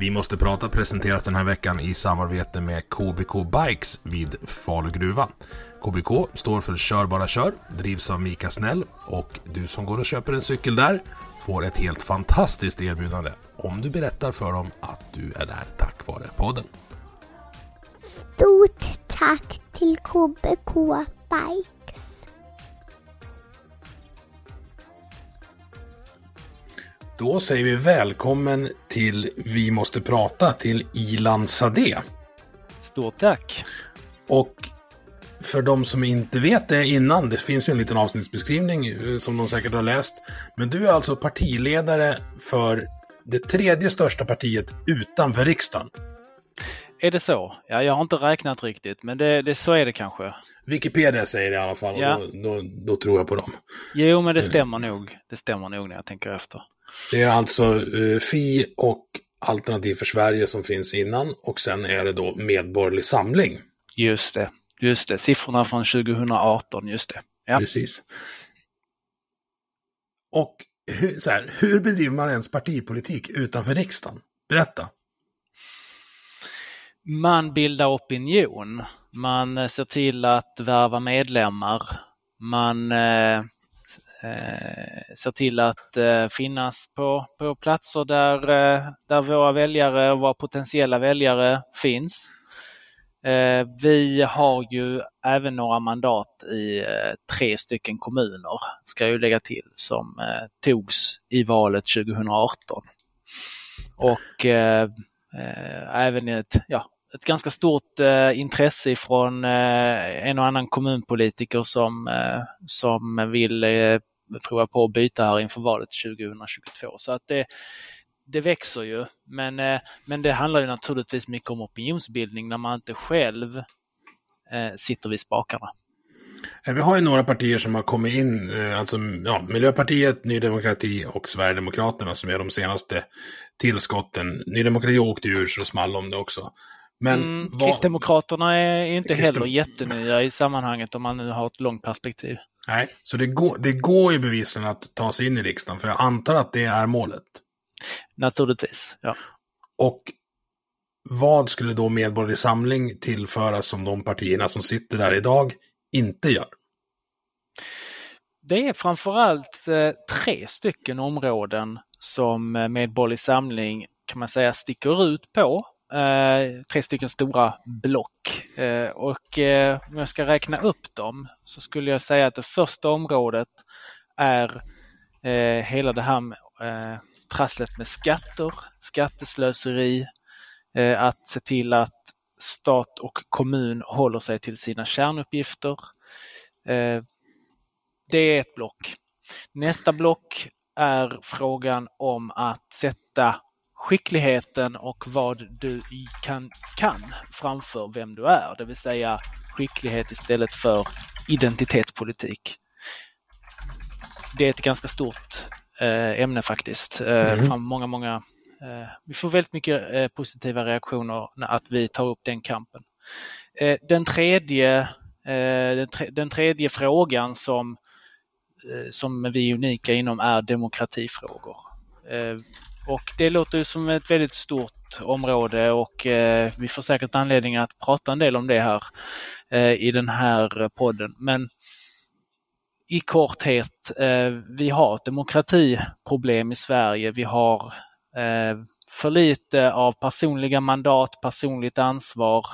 Vi måste prata presenteras den här veckan i samarbete med KBK Bikes vid Falu gruva. KBK står för Kör bara kör, drivs av Mika Snäll och du som går och köper en cykel där får ett helt fantastiskt erbjudande om du berättar för dem att du är där tack vare podden. Stort tack till KBK Bikes. Då säger vi välkommen till Vi måste prata till Ilan Sadeh. Stort tack! Och för de som inte vet det innan, det finns ju en liten avsnittsbeskrivning eh, som de säkert har läst. Men du är alltså partiledare för det tredje största partiet utanför riksdagen. Är det så? Ja, jag har inte räknat riktigt, men det, det, så är det kanske. Wikipedia säger det i alla fall och Ja. då, då, då tror jag på dem. Jo, men det stämmer nog. Det stämmer nog när jag tänker efter. Det är alltså eh, Fi och Alternativ för Sverige som finns innan och sen är det då Medborgerlig Samling. Just det, just det. Siffrorna från 2018, just det. Ja. Precis. Och hur, så här, hur bedriver man ens partipolitik utanför riksdagen? Berätta. Man bildar opinion. Man eh, ser till att värva medlemmar. Man eh, eh, ser till att eh, finnas på, på platser där, eh, där våra väljare och våra potentiella väljare finns. Eh, vi har ju även några mandat i eh, tre stycken kommuner, ska jag ju lägga till, som eh, togs i valet 2018. Och eh, även ett, ja, ett ganska stort eh, intresse från eh, en och annan kommunpolitiker som, eh, som vill prova på att byta här inför valet 2022. Så att det, det växer ju, men, eh, men det handlar ju naturligtvis mycket om opinionsbildning när man inte själv eh, sitter vid spakarna. Eh, vi har ju några partier som har kommit in, eh, alltså ja, Miljöpartiet, Ny Demokrati och Sverigedemokraterna som är de senaste tillskotten. Ny Demokrati åkte ur så small om det också. Men Mm, vad- Kristdemokraterna är inte Kristdem- heller jättenya i sammanhanget om man nu har ett långt perspektiv. Nej, så det går, det går ju bevisligen att ta sig in i riksdagen, för jag antar att det är målet. Naturligtvis. Ja. Och vad skulle då Medborgerlig Samling tillföra som de partierna som sitter där idag inte gör? Det är framförallt eh, tre stycken områden som eh, Medborgerlig Samling kan man säga sticker ut på. Eh, tre stycken stora block. Eh, och eh, om jag ska räkna upp dem så skulle jag säga att det första området är hela det här med, trasslet med skatter, skatteslöseri, att se till att stat och kommun håller sig till sina kärnuppgifter. Det är ett block. Nästa block är frågan om att sätta skickligheten och vad du kan, kan framför vem du är, det vill säga skicklighet istället för identitetspolitik. Det är ett ganska stort eh, ämne faktiskt. Eh, Mm. många, många, eh, vi får väldigt mycket positiva reaktioner när att vi tar upp den kampen. Den, tredje, den, tre, den tredje frågan som, som vi är unika inom är demokratifrågor. Och det låter ju som ett väldigt stort område och eh, vi får säkert anledning att prata en del om det här eh, i den här podden. Men i korthet, eh, vi har ett demokratiproblem i Sverige. Vi har eh, för lite av personliga mandat, personligt ansvar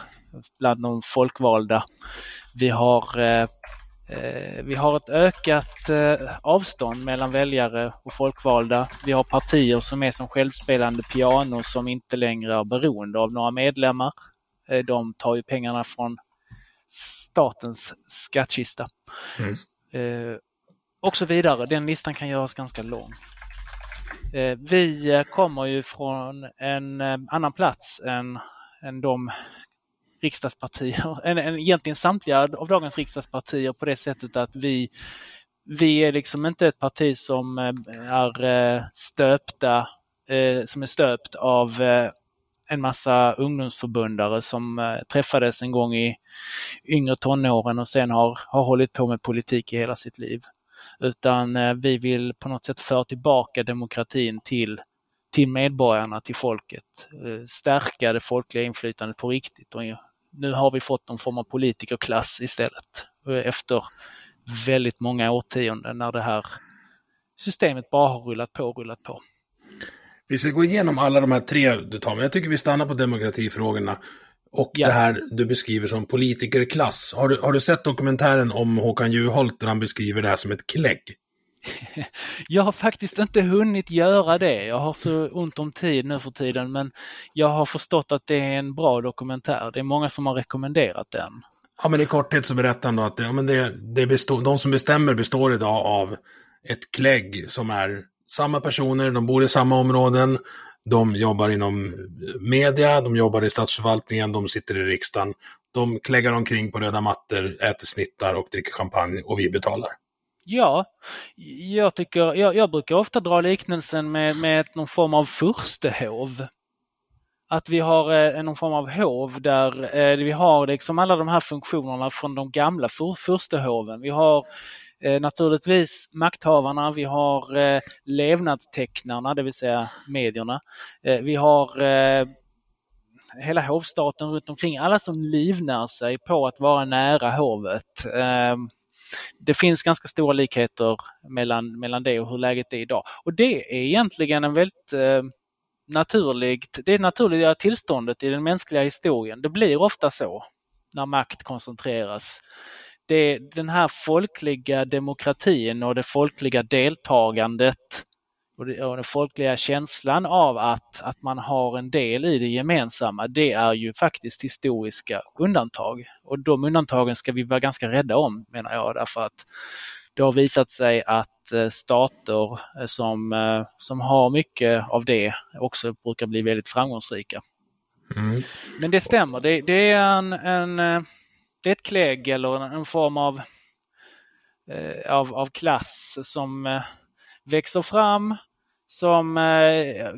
bland de folkvalda. Vi har Eh, vi har ett ökat eh, avstånd mellan väljare och folkvalda. Vi har partier som är som självspelande piano som inte längre är beroende av några medlemmar. Eh, de tar ju pengarna från statens skattkista. Mm. Och så vidare. Den listan kan göras ganska lång. Vi kommer ju från en annan plats än, än de riksdagspartier, en, en, egentligen samtliga av dagens riksdagspartier på det sättet att vi, vi är liksom inte ett parti som eh, är eh, stöpta, eh, som är stöpt av en massa ungdomsförbundare som träffades en gång i yngre tonåren och sen har, har hållit på med politik i hela sitt liv. Utan vi vill på något sätt föra tillbaka demokratin till till medborgarna, till folket. Stärka det folkliga inflytandet på riktigt och nu har vi fått någon form av politikerklass istället. Efter väldigt många årtionden när det här systemet bara har rullat på och rullat på. Vi ska gå igenom alla de här tre du tar, men jag tycker vi stannar på demokratifrågorna. Och ja. det här du beskriver som politikerklass. Har du, har du sett dokumentären om Håkan Juholt där han beskriver det här som ett klägg? Jag har faktiskt inte hunnit göra det. Jag har så ont om tid nu för tiden men jag har förstått att det är en bra dokumentär. Det är många som har rekommenderat den. Ja men i korthet så berättar han då att det, ja, men det, det består, de som bestämmer består idag av ett klägg som är samma personer, de bor i samma områden, de jobbar inom media, de jobbar i statsförvaltningen, de sitter i riksdagen. De kläggar omkring på röda mattor, äter snittar och dricker champagne och vi betalar. Ja, jag, tycker, jag, jag brukar ofta dra liknelsen med, med någon form av furstehov. Att vi har eh, någon form av hov där eh, vi har liksom alla de här funktionerna från de gamla fur, furstehoven. Vi har eh, naturligtvis makthavarna, vi har eh, levnadstecknarna, det vill säga medierna. Eh, vi har eh, hela hovstaten runt omkring, alla som livnär sig på att vara nära hovet. Ehm, det finns ganska stora likheter mellan, mellan det och hur läget är idag. Och det är egentligen en väldigt eh, naturligt, det naturliga tillståndet i den mänskliga historien. Det blir ofta så när makt koncentreras. Det, den här folkliga demokratin och det folkliga deltagandet och, det, och den folkliga känslan av att, att man har en del i det gemensamma, det är ju faktiskt historiska undantag. Och de undantagen ska vi vara ganska rädda om menar jag därför att det har visat sig att eh, stater eh, som, eh, som har mycket av det också brukar bli väldigt framgångsrika. Mm. Men det stämmer, det, det, är en, en, det är ett klägg eller en, form av, av, av klass som växer fram som eh,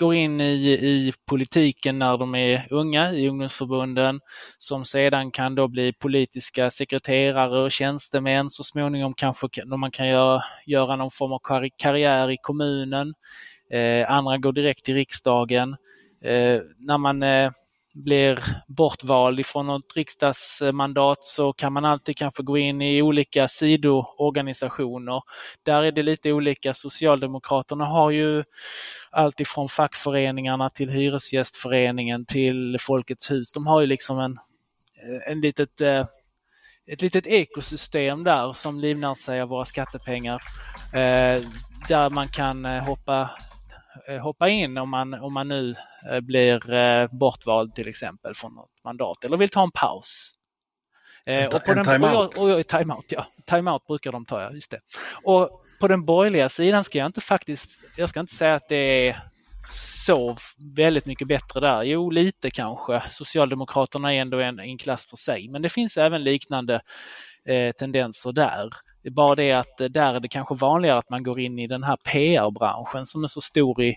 går in i, i politiken när de är unga i ungdomsförbunden som sedan kan då bli politiska sekreterare och tjänstemän så småningom kanske man kan göra, göra någon form av karriär i kommunen. Eh, andra går direkt till riksdagen. Eh, när man eh, blir bortvald ifrån något riksdagsmandat så kan man alltid kanske gå in i olika sidoorganisationer. Där är det lite olika. Socialdemokraterna har ju allt ifrån fackföreningarna till Hyresgästföreningen till Folkets hus. De har ju liksom en, en litet, eh, ett litet ekosystem där som livnär sig av våra skattepengar. Eh, där man kan eh, hoppa hoppa in om man, om man nu eh, blir eh, bortvald till exempel från något mandat eller vill ta en paus. En, och på en timeout? Och, och, timeout, ja. Timeout brukar de ta, ja. Just det. Och på den borgerliga sidan ska jag inte faktiskt, jag ska inte säga att det är så väldigt mycket bättre där. Jo, lite kanske. Socialdemokraterna är ändå en, en klass för sig, men det finns även liknande eh, tendenser där. Det är bara det att eh, där är det kanske vanligare att man går in i den här PR-branschen som är så stor i,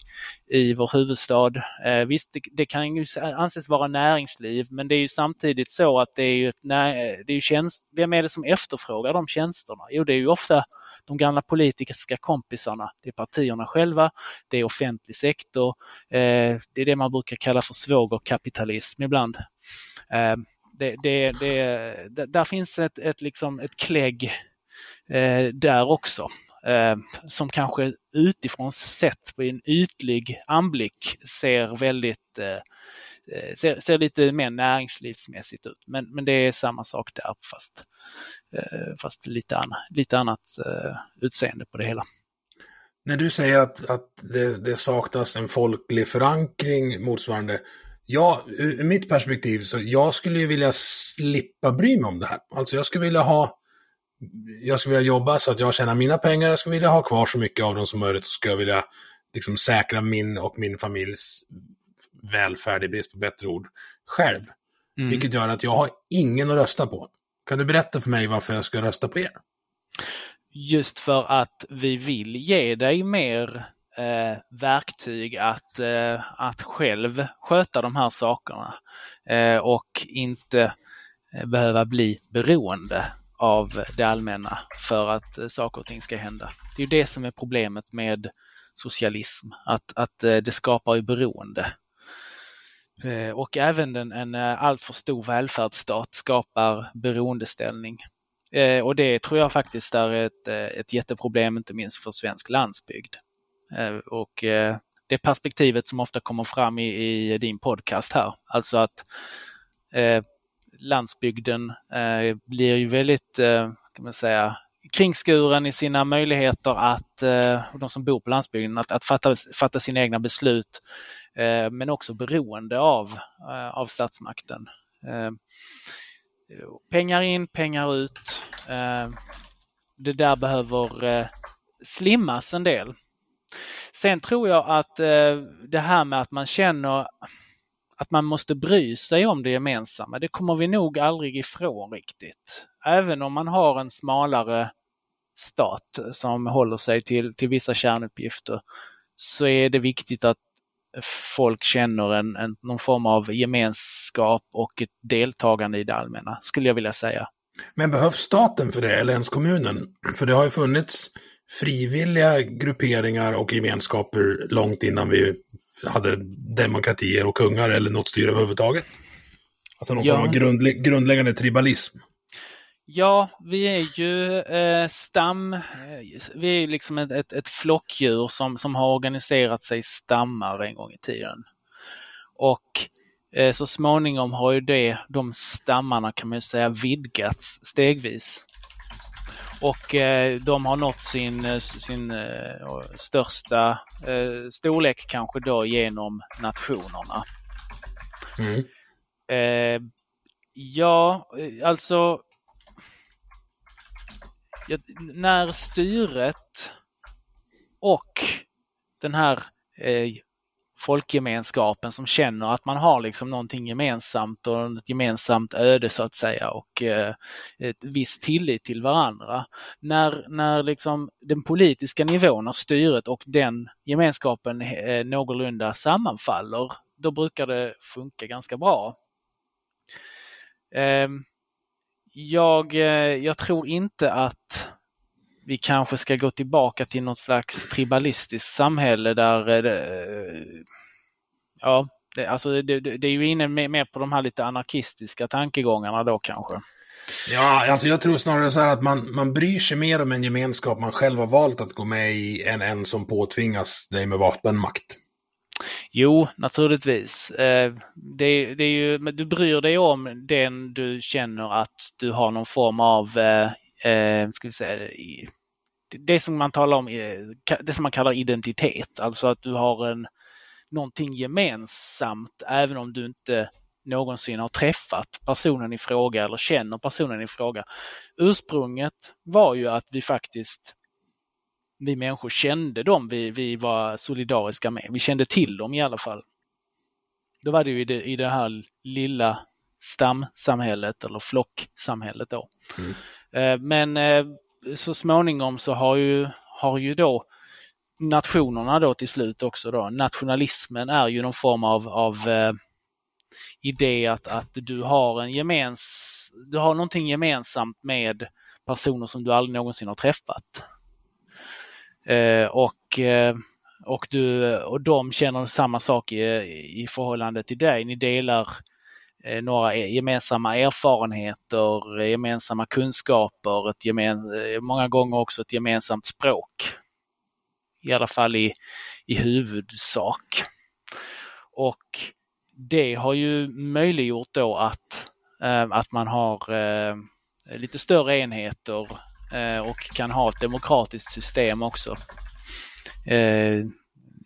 i vår huvudstad. Eh, visst, det, det, kan ju anses vara näringsliv, men det är ju samtidigt så att det är ju, det är ju tjänst, vem är det som efterfrågar de tjänsterna? Jo, det är ju ofta de gamla politiska kompisarna. Det är partierna själva, det är offentlig sektor, eh, det är det man brukar kalla för svågerkapitalism ibland. Eh, det, det, det, där finns ett, ett, liksom ett klägg Eh, där också. Eh, som kanske utifrån sett på en ytlig anblick ser väldigt, eh, eh, ser, ser lite mer näringslivsmässigt ut. Men, men det är samma sak där fast, eh, fast lite, anna, lite annat eh, utseende på det hela. När du säger att, att det, det saknas en folklig förankring motsvarande Ja, ur mitt perspektiv så jag skulle ju vilja slippa bry mig om det här. Alltså jag skulle vilja ha jag skulle vilja jobba så att jag tjänar mina pengar, jag skulle vilja ha kvar så mycket av dem som möjligt och skulle vilja liksom säkra min och min familjs välfärd, i brist på bättre ord, själv. Mm. Vilket gör att jag har ingen att rösta på. Kan du berätta för mig varför jag ska rösta på er? Just för att vi vill ge dig mer eh, verktyg att, eh, att själv sköta de här sakerna eh, och inte eh, behöva bli beroende av det allmänna för att eh, saker och ting ska hända. Det är ju det som är problemet med socialism, att, att eh, det skapar ju beroende. Eh, och även en, en alltför stor välfärdsstat skapar beroendeställning. Och det tror jag faktiskt är ett, ett jätteproblem, inte minst för svensk landsbygd. Och det perspektivet som ofta kommer fram i, i din podcast här, alltså att eh, landsbygden eh, blir ju väldigt, eh, kan man säga, kringskuren i sina möjligheter att, eh, de som bor på landsbygden, att, att fatta, fatta sina egna beslut, eh, men också beroende av, eh, av statsmakten. Eh, pengar in, pengar ut. Eh, det där behöver slimmas en del. Sen tror jag att eh, det här med att man känner att man måste bry sig om det gemensamma, det kommer vi nog aldrig ifrån riktigt. Även om man har en smalare stat som håller sig till, till vissa kärnuppgifter så är det viktigt att folk känner en, en, någon form av gemenskap och ett deltagande i det allmänna, skulle jag vilja säga. Men behövs staten för det, eller ens kommunen? För det har ju funnits frivilliga grupperingar och gemenskaper långt innan vi hade demokratier och kungar eller något styre överhuvudtaget. Alltså någon ja. form av grundlä grundläggande tribalism. Ja, vi är ju eh, stam, eh, vi är liksom ett, ett, ett flockdjur som, som har organiserat sig i stammar en gång i tiden. Och eh, så småningom har ju det, de stammarna kan man säga vidgats stegvis. Och eh, de har nått sin, eh, sin eh, största eh, storlek kanske då genom nationerna. Mm. Eh, ja, alltså ja, när styret och den här folkgemenskapen som känner att man har liksom någonting gemensamt och ett gemensamt öde så att säga och eh, ett viss tillit till varandra. När, när liksom den politiska nivån av styret och den gemenskapen eh, någorlunda sammanfaller, då brukar det funka ganska bra. Ehm, eh, jag, jag tror inte att vi kanske ska gå tillbaka till något slags tribalistiskt samhälle där eh, det, ja, det, alltså det, det, är ju inne mer på de här lite anarkistiska tankegångarna då kanske. Ja, alltså jag tror snarare så här att man, man bryr sig mer om en gemenskap man själv har valt att gå med i än en som påtvingas dig med vapenmakt. Jo, naturligtvis. Eh, det, det är ju, men du bryr dig om den du känner att du har någon form av eh, ska vi säga, det som man talar om, eh, det som man kallar identitet, alltså att du har en, någonting gemensamt även om du inte någonsin har träffat personen i fråga eller känner personen i fråga. Ursprunget var ju att vi faktiskt, vi människor kände dem vi, vi var solidariska med. Vi kände till dem i alla fall. Då var det ju i det, i det här lilla stamsamhället eller flocksamhället då. Mm. Eh, men eh, så småningom så har ju, har ju då nationerna då till slut också då, nationalismen är ju någon form av, av eh, idé att, att du har en gemens, du har någonting gemensamt med personer som du aldrig någonsin har träffat. Eh, och, eh, och, du, och de känner samma sak i, i förhållande till dig. Ni delar Eh, Eh, några e-, gemensamma erfarenheter, eh, gemensamma kunskaper, ett gemen, eh, många gånger också ett gemensamt språk. I alla fall i, i huvudsak. Och det har ju möjliggjort då att, att man har lite större enheter och kan ha ett demokratiskt system också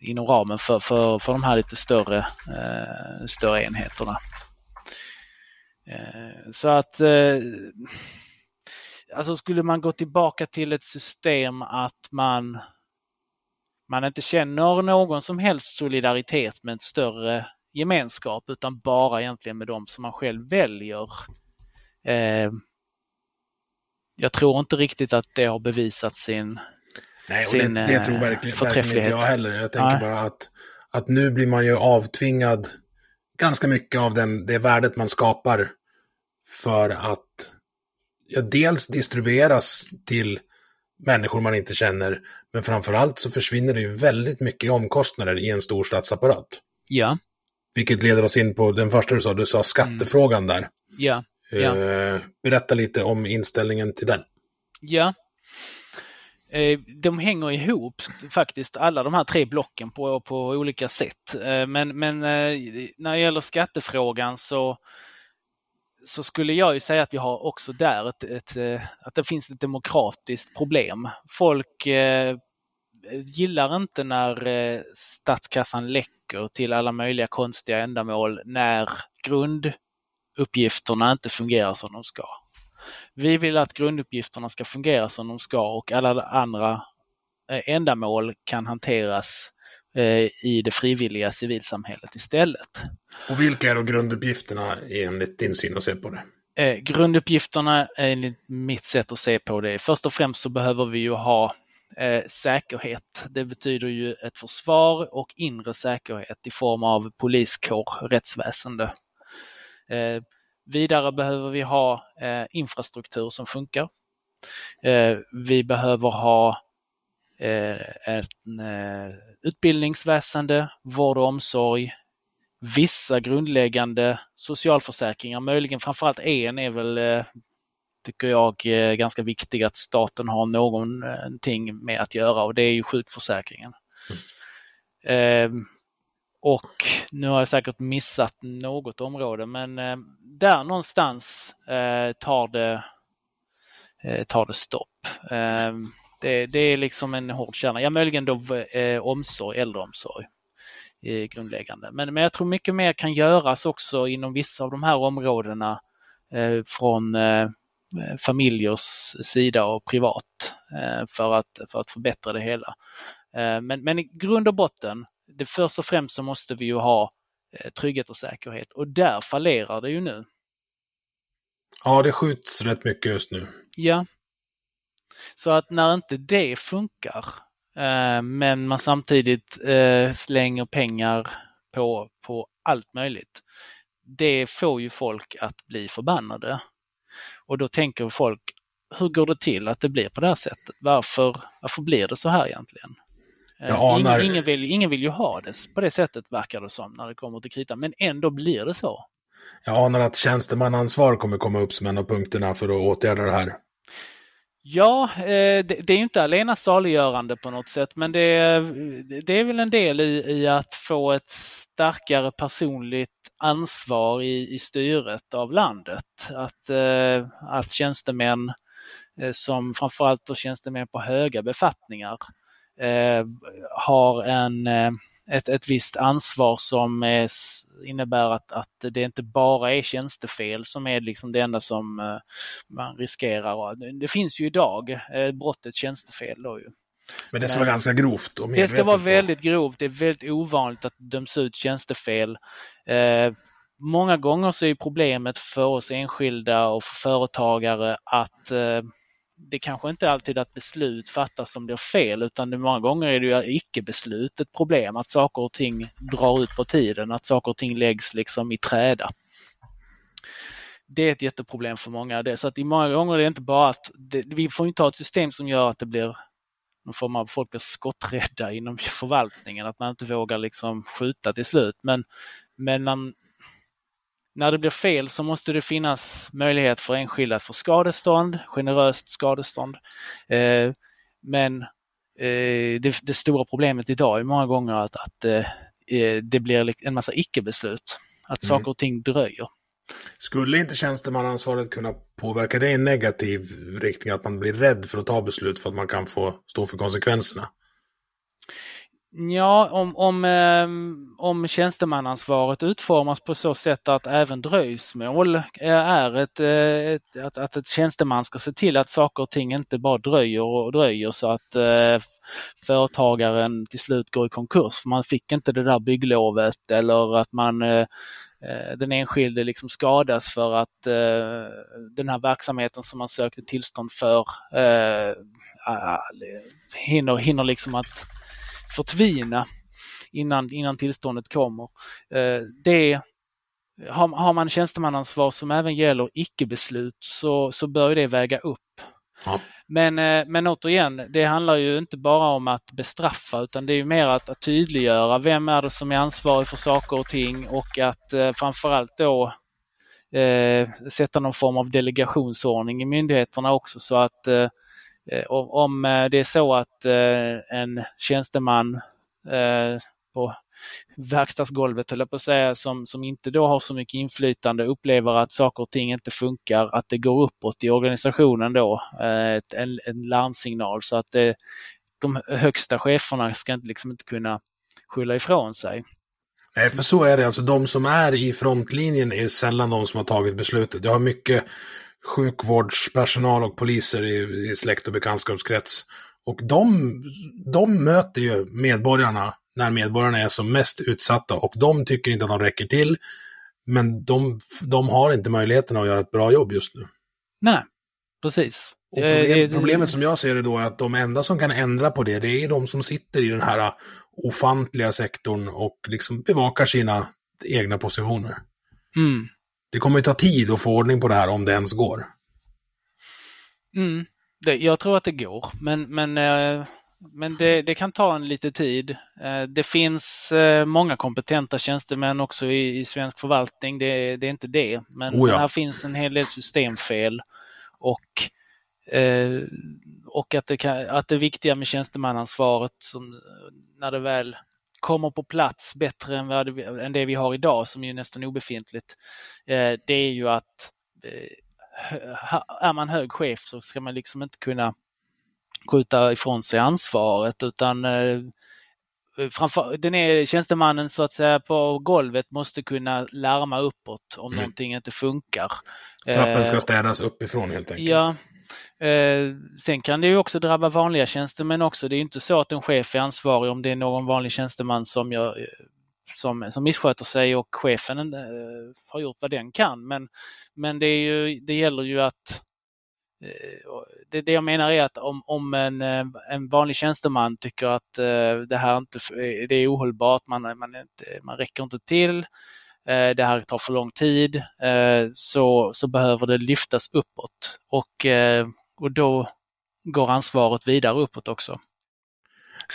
inom ramen för, för, för de här lite större, större enheterna. Eh, så att alltså skulle man gå tillbaka till ett system att man man inte känner någon som helst solidaritet med ett större gemenskap utan bara egentligen med dem som man själv väljer. Eh, jag tror inte riktigt att det har bevisat sin Nej, och sin, det, det tror verkligen, verkligen inte jag heller. Jag tänker Nej. bara att, att nu blir man ju avtvingad ganska mycket av den, det värdet man skapar för att ja, dels distribueras till människor man inte känner, men framförallt så försvinner det ju väldigt mycket omkostnader i en stor statsapparat. Ja. Vilket leder oss in på den första du sa, du sa skattefrågan mm. där. Ja. ja. Uh, berätta lite om inställningen till den. Ja. Uh, de hänger ihop faktiskt, alla de här tre blocken på, på olika sätt. Uh, men men när det gäller skattefrågan så så skulle jag ju säga att vi har också där ett, ett, eh, att det finns ett demokratiskt problem. Folk eh, gillar inte när eh, statskassan läcker till alla möjliga konstiga ändamål när grunduppgifterna inte fungerar som de ska. Vi vill att grunduppgifterna ska fungera som de ska och alla andra eh, ändamål kan hanteras eh, i det frivilliga civilsamhället istället. Och vilka är då grunduppgifterna enligt din syn att se på det? Eh, grunduppgifterna enligt mitt sätt att se på det, först och främst så behöver vi ju ha eh, säkerhet. Det betyder ju ett försvar och inre säkerhet i form av poliskår, rättsväsende. Eh, vidare behöver vi ha eh, infrastruktur som funkar. Eh, vi behöver ha Eh, en, eh, utbildningsväsende, vård och omsorg, vissa grundläggande socialförsäkringar, möjligen framförallt en är väl eh, tycker jag ganska viktig att staten har någonting med att göra och det är ju sjukförsäkringen. Mm. Och nu har jag säkert missat något område men där någonstans tar, det, tar det stopp. Ehm, det, det, är liksom en hård kärna. Ja, möjligen då eh, omsorg, äldreomsorg grundläggande. Men, men jag tror mycket mer kan göras också inom vissa av de här områdena eh, från eh, Eh, familjers sida och privat eh, för att, för att förbättra det hela. Eh, men, men i grund och botten, det först och främst så måste vi ju ha trygghet och säkerhet och där fallerar det ju nu. Ja, det skjuts rätt mycket just nu. Ja. Så att när inte det funkar, men man samtidigt slänger pengar på, på allt möjligt, det får ju folk att bli förbannade. Och då tänker folk, hur går det till att det blir på det här sättet? Varför, varför blir det så här egentligen? Eh, ingen, ingen, vill, ingen vill ju ha det på det sättet verkar det som när det kommer till kritan, men ändå blir det så. Jag anar att tjänstemannaansvar kommer komma upp som en av punkterna för att åtgärda det här. Ja, eh, det är ju inte alena saliggörande på något sätt, men det är, det är väl en del i, i att få ett starkare personligt ansvar i, i styret av landet. Att, eh, att tjänstemän eh, som framförallt då tjänstemän på höga befattningar har en, ett, ett visst ansvar som är, innebär att, att det inte bara är tjänstefel som är liksom det enda som man riskerar. Det finns ju idag brottet tjänstefel då ju. Men det ska vara ganska grovt och Det ska vara väldigt grovt. Det är väldigt ovanligt att döms ut tjänstefel. Eh, många gånger så är problemet för oss enskilda och för företagare att eh, det kanske inte alltid att beslut fattas som blir fel utan det, många gånger är det ju icke-beslut ett problem. Att saker och ting drar ut på tiden, att saker och ting läggs liksom i träda. Det är ett jätteproblem för många. Så att i många gånger är det inte bara att det, vi får inte ha ett system som gör att det blir någon form av folk blir skotträdda inom förvaltningen, att man inte vågar liksom skjuta till slut. Men, men man, när det blir fel så måste det finnas möjlighet för enskilda att få skadestånd, generöst skadestånd. Eh, men eh, det, det, stora problemet idag är många gånger att, att eh, det blir en massa icke-beslut. att mm. saker och ting dröjer. Skulle inte tjänstemannaansvaret kunna påverka det i negativ riktning? Att man blir rädd för att ta beslut för att man kan få stå för konsekvenserna? Ja, om, om, ehm, om tjänstemannaansvaret utformas på så sätt att även dröjsmål eh, är ett, eh, ett, att, att ett tjänsteman ska se till att saker och ting inte bara dröjer och dröjer så att eh, företagaren till slut går i konkurs. För man fick inte det där bygglovet eller att man den enskilde liksom skadas för att eh, den här verksamheten som man sökte tillstånd för eh, hinner, hinner liksom att förtvina innan, innan tillståndet kommer. Eh, det har, har man tjänstemannaansvar som även gäller icke-beslut så, så bör det väga upp. Ja. Men, eh, men återigen, det handlar ju inte bara om att bestraffa utan det är mer att, att tydliggöra vem är det som är ansvarig för saker och ting och att eh, framförallt då eh, sätta någon form av delegationsordning i myndigheterna också så att Eh, Eh, om eh, det är så att eh, en tjänsteman på verkstadsgolvet, höll jag på att säga, som, som inte då har så mycket inflytande upplever att saker och ting inte funkar, att det går uppåt i organisationen då, en, en larmsignal så att det, de högsta cheferna ska inte, liksom inte kunna skylla ifrån sig. Nej, för så är det. Alltså de som är i frontlinjen är sällan de som har tagit beslutet. Jag har mycket sjukvårdspersonal och poliser i, i släkt och bekantskapskrets. Och de, de möter ju medborgarna när medborgarna är som mest utsatta och de tycker inte att de räcker till. Men de, de har inte möjligheten att göra ett bra jobb just nu. Nej, precis. Problem, problemet som jag ser det då är att de enda som kan ändra på det, det är de som sitter i den här ofantliga sektorn och liksom bevakar sina egna positioner. Mm det kommer ju ta tid att få ordning på det här om det ens går. Mm, det, jag tror att det går, men, men, eh, men det, det, kan ta en lite tid. Eh, det finns eh, många kompetenta tjänstemän också i, i svensk förvaltning, det, det, är inte det. Men oh ja. här finns en hel del systemfel och, och att, det kan, att det viktiga med tjänstemannaansvaret som, när det väl kommer på plats bättre än, vad än det vi har idag som är nästan obefintligt, eh, det är ju att eh, är man hög chef så ska man liksom inte kunna skjuta ifrån sig ansvaret utan eh, framför, den är tjänstemannen så att säga på golvet måste kunna larma uppåt om mm. någonting inte funkar. Trappen ska städas uppifrån helt enkelt. Ja, Eh, sen kan det ju också drabba vanliga tjänstemän också. Det är inte så att en chef är ansvarig om det är någon vanlig tjänsteman som, gör, eh, som, som missköter sig och chefen eh, har gjort vad den kan. Men, men det, är ju, det gäller ju att eh, det, det jag menar är att om, om en, eh, en vanlig tjänsteman tycker att det här inte det är ohållbart, man, man, inte, man räcker inte till, det här tar för lång tid, eh, så, så behöver det lyftas uppåt och, eh, och då går ansvaret vidare uppåt också.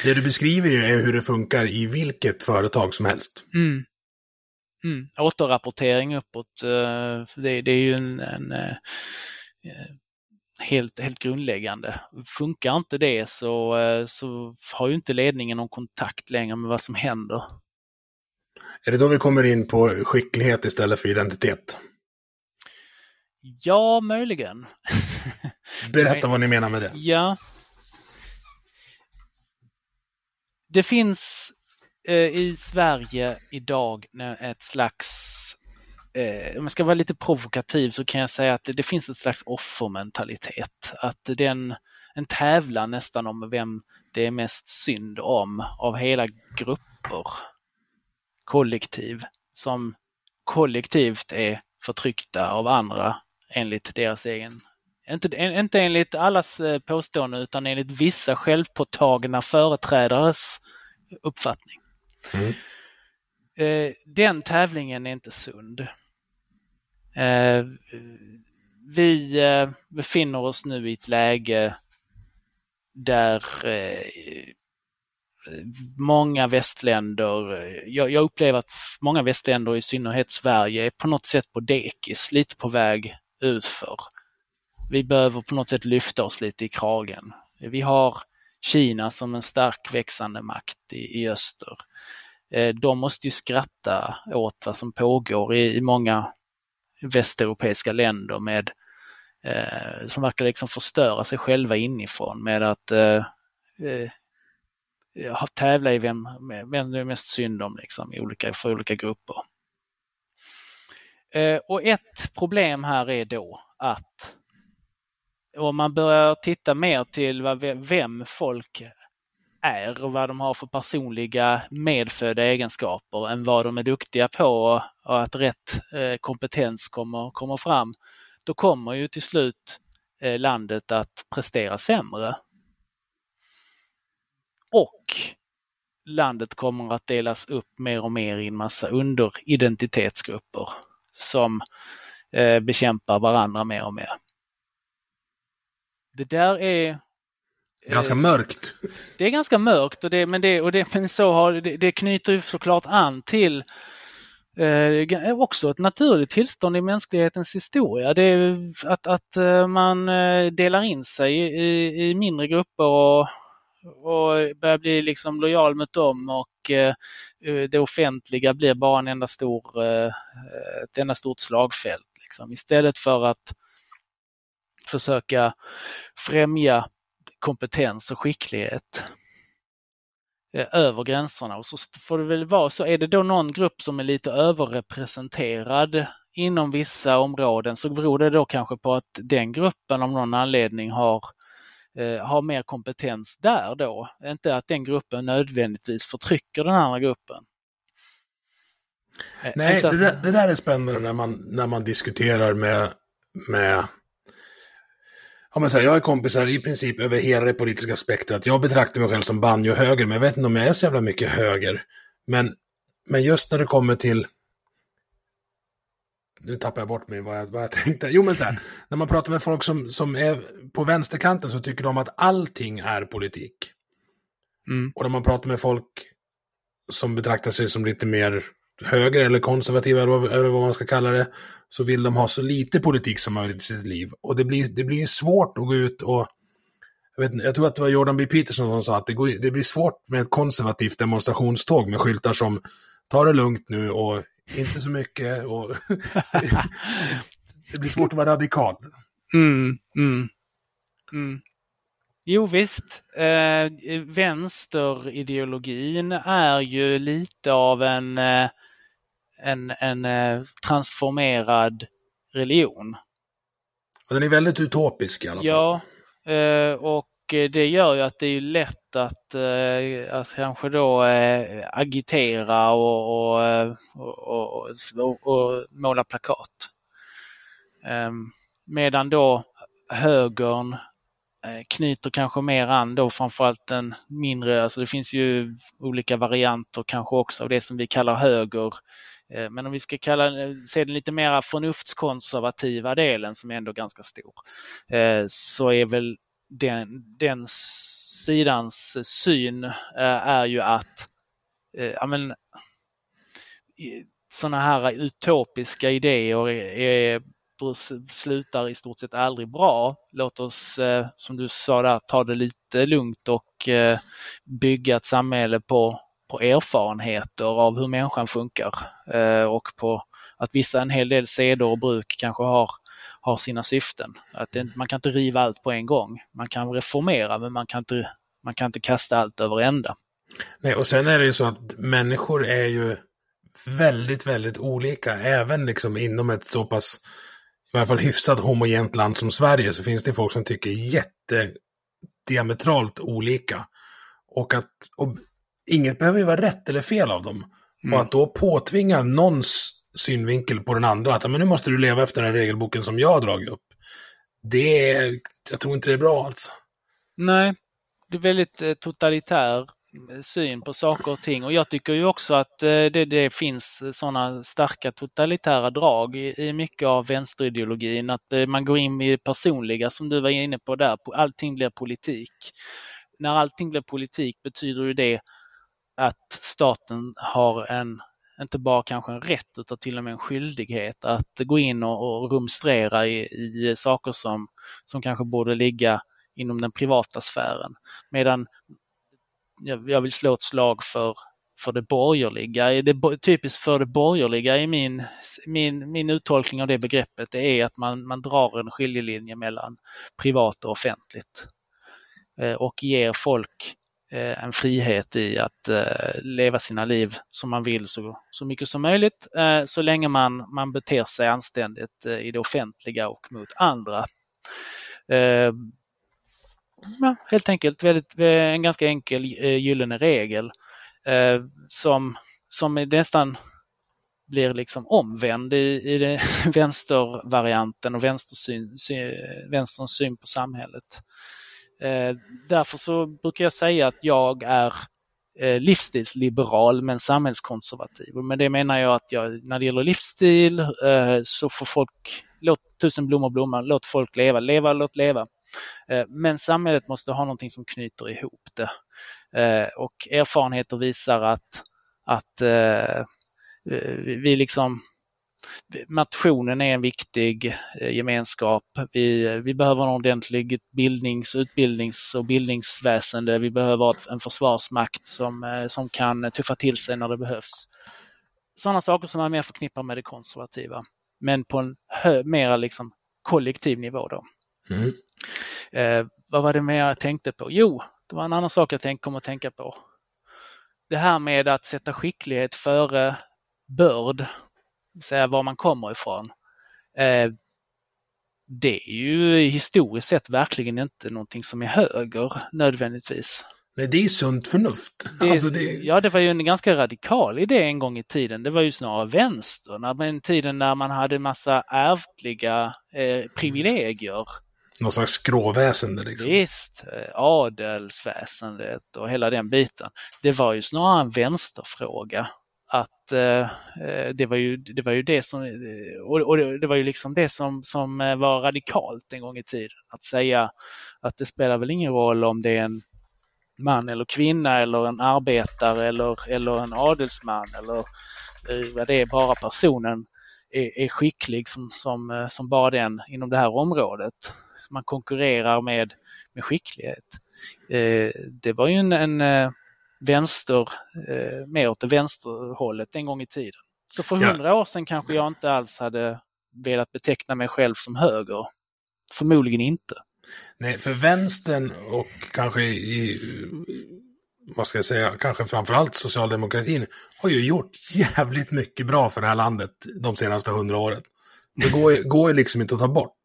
Det du beskriver är hur det funkar i vilket företag som helst. Mm. Mm. Återrapportering uppåt, det, det är ju en, en helt, helt grundläggande. Funkar inte det så, så har ju inte ledningen någon kontakt längre med vad som händer. Är det då vi kommer in på skicklighet istället för identitet? Ja, möjligen. Berätta vad ni menar med det. Ja. Det finns eh, i Sverige idag ett slags, eh, om jag ska vara lite provokativ så kan jag säga att det, det finns ett slags offermentalitet. Att det är en, en tävlan nästan om vem det är mest synd om av hela grupper kollektiv som kollektivt är förtryckta av andra enligt deras egen, inte, inte enligt allas eh, påståenden utan enligt vissa självpåtagna företrädares uppfattning. Mm. Eh, den tävlingen är inte sund. Eh, vi befinner oss nu i ett läge där många västländer, jag, jag, upplever att många västländer, i synnerhet Sverige, är på något sätt på dekis, lite på väg utför. Vi behöver på något sätt lyfta oss lite i kragen. Vi har Kina som en stark växande makt i, i öster. Eh, de måste ju skratta åt vad som pågår i, i många västeuropeiska länder med eh, som verkar liksom förstöra sig själva inifrån med att eh, eh Eh, tävla i vem, vem det är mest synd om liksom, i olika, för olika grupper. Eh, och ett problem här är då att om man börjar titta mer till vad, vem folk är och vad de har för personliga medfödda egenskaper än vad de är duktiga på och att rätt eh, kompetens kommer, kommer fram, då kommer ju till slut landet att prestera sämre. Och landet kommer att delas upp mer och mer i en massa underidentitetsgrupper som eh, bekämpar varandra mer och mer. Det där är Ganska mörkt. Det är ganska mörkt och det, men, det, och det, men så har, det, det knyter ju såklart an till eh, också ett naturligt tillstånd i mänsklighetens historia. Det är att, att eh, man eh, delar in sig i, i mindre grupper och, och börjar bli liksom lojal mot dem och eh, eh, det offentliga blir bara en enda stor, eh, ett enda stort slagfält. Liksom. Istället för att försöka främja kompetens och skicklighet över gränserna. Och så får det väl vara så, är det då någon grupp som är lite överrepresenterad inom vissa områden så beror det då kanske på att den gruppen av någon anledning har, eh, har mer kompetens där då. Inte att den gruppen nödvändigtvis förtrycker den andra gruppen. Eh, Nej, det där, det där är spännande när man, när man diskuterar med, med men så här, jag har kompisar i princip över hela det politiska spektrat. Jag betraktar mig själv som banjo-höger, men jag vet inte om jag är så jävla mycket höger. Men, men just när det kommer till... Nu tappar jag bort mig vad jag, vad jag tänkte. Jo, men så här, när man pratar med folk som, som är på vänsterkanten så tycker de att allting är politik. Mm. Och när man pratar med folk som betraktar sig som lite mer höger eller konservativa eller vad, man ska kalla det, så vill de ha så lite politik som möjligt i sitt liv. Och det blir, det blir svårt att gå ut och jag, vet, jag tror att det var Jordan B. Peterson som sa att det, går, det blir svårt med ett konservativt demonstrationståg med skyltar som ta det lugnt nu och inte så mycket. Och det blir svårt att vara radikal. Mm, mm, mm. Jo visst, eh, vänsterideologin är ju lite av en eh, en, en eh, transformerad religion. Den är väldigt utopisk i alla fall. Ja, eh, och Eh, det gör ju att det är lätt att, eh, att kanske då eh, agitera och, och, och, och måla plakat. Ehm, medan då högern knyter kanske mer an då framförallt den mindre, alltså det finns ju olika varianter kanske också av det som vi kallar höger men om vi ska kalla, se den lite mer förnuftskonservativa delen som är ändå ganska stor, så är väl den, den sidans syn eh, är ju att eh, ja, men, sådana här utopiska idéer är, slutar i stort sett aldrig bra. Låt oss, eh, som du sa där, ta det lite lugnt och bygga ett samhälle på på erfarenheter av hur människan funkar och på att vissa, en hel del seder och bruk kanske har, har sina syften. Att det, man kan inte riva allt på en gång. Man kan reformera men man kan inte, man kan inte kasta allt över ända. Nej, och sen är det ju så att människor är ju väldigt, väldigt olika. Även liksom inom ett så pass, i alla fall hyfsat homogent land som Sverige så finns det folk som tycker jätte diametralt olika. Och att och inget behöver ju vara rätt eller fel av dem. Mm. Och att då påtvinga någons synvinkel på den andra, att men nu måste du leva efter den här regelboken som jag har dragit upp. Det är, jag tror inte det är bra alltså. Nej, det är väldigt eh, totalitär eh, syn på saker och ting och jag tycker ju också att eh, det, det finns sådana starka totalitära drag i, i mycket av vänsterideologin, att man går in i det personliga som du var inne på där, allting blir politik. När allting blir politik betyder ju det att staten har en, inte bara kanske en rätt utan till och med en skyldighet att gå in och, och rumstrera i, i saker som, som kanske borde ligga inom den privata sfären. Medan jag, jag vill slå ett slag för för det borgerliga. Det, typiskt för det borgerliga i min, min, min uttolkning av det begreppet det är att man, man drar en skiljelinje mellan privat och offentligt eh, och ger folk eh, Eh, en frihet i att eh, leva sina liv som man vill så, så mycket som möjligt eh, så länge man, man beter sig anständigt i det offentliga och mot andra. Ja, helt enkelt väldigt, en ganska enkel gyllene regel som, som nästan blir liksom omvänd i, i det, vänstervarianten och vänstersyn, sy, vänsterns syn på samhället. Eh, därför så brukar jag säga att jag är eh, livsstilsliberal men samhällskonservativ. Men med det menar jag att jag, när det gäller livsstil eh, så får folk, låt tusen blommor blomma, låt folk leva, leva, låt leva. Men samhället måste ha någonting som knyter ihop det. Och erfarenheter visar att, att vi liksom Nationen är en viktig gemenskap. Vi, vi behöver en ordentlig bildnings-, utbildnings och bildningsväsende. Vi behöver en försvarsmakt som, som kan tuffa till sig när det behövs. Sådana saker som man mer förknippar med det konservativa. Men på en hö, mer liksom kollektiv nivå då. Mm. Eh, vad var det mer jag tänkte på? Jo, det var en annan sak jag tänkte, kom att tänka på. Det här med att sätta skicklighet före börd, säga var man kommer ifrån. Eh, det är ju historiskt sett verkligen inte någonting som är höger nödvändigtvis. Nej, det är sunt förnuft. Det, alltså det... Ja, det var ju en ganska radikal idé en gång i tiden. Det var ju snarare vänster, när, en tiden när man hade massa ärftliga eh, privilegier någon slags skråväsende liksom. Visst, eh, adelsväsendet och hela den biten. Det var ju snarare en vänsterfråga. Att eh, eh, det, var ju, det var ju det som, eh, och, och, det var ju liksom det som, som eh, var radikalt en gång i tiden. Att säga att det spelar väl ingen roll om det är en man eller kvinna eller en arbetare eller, eller en adelsman eller vad det är, bara personen är, är skicklig som, som, som bara den inom det här området man konkurrerar med, med skicklighet. Eh, det var ju en, en eh, vänster, eh, mer åt det vänsterhållet en gång i tiden. Så för hundra ja. år sedan kanske jag inte alls hade velat beteckna mig själv som höger. Förmodligen inte. Nej, för vänstern och kanske i, vad ska jag säga, kanske framförallt socialdemokratin har ju gjort jävligt mycket bra för det här landet de senaste hundra åren. Det går, går ju liksom inte att ta bort.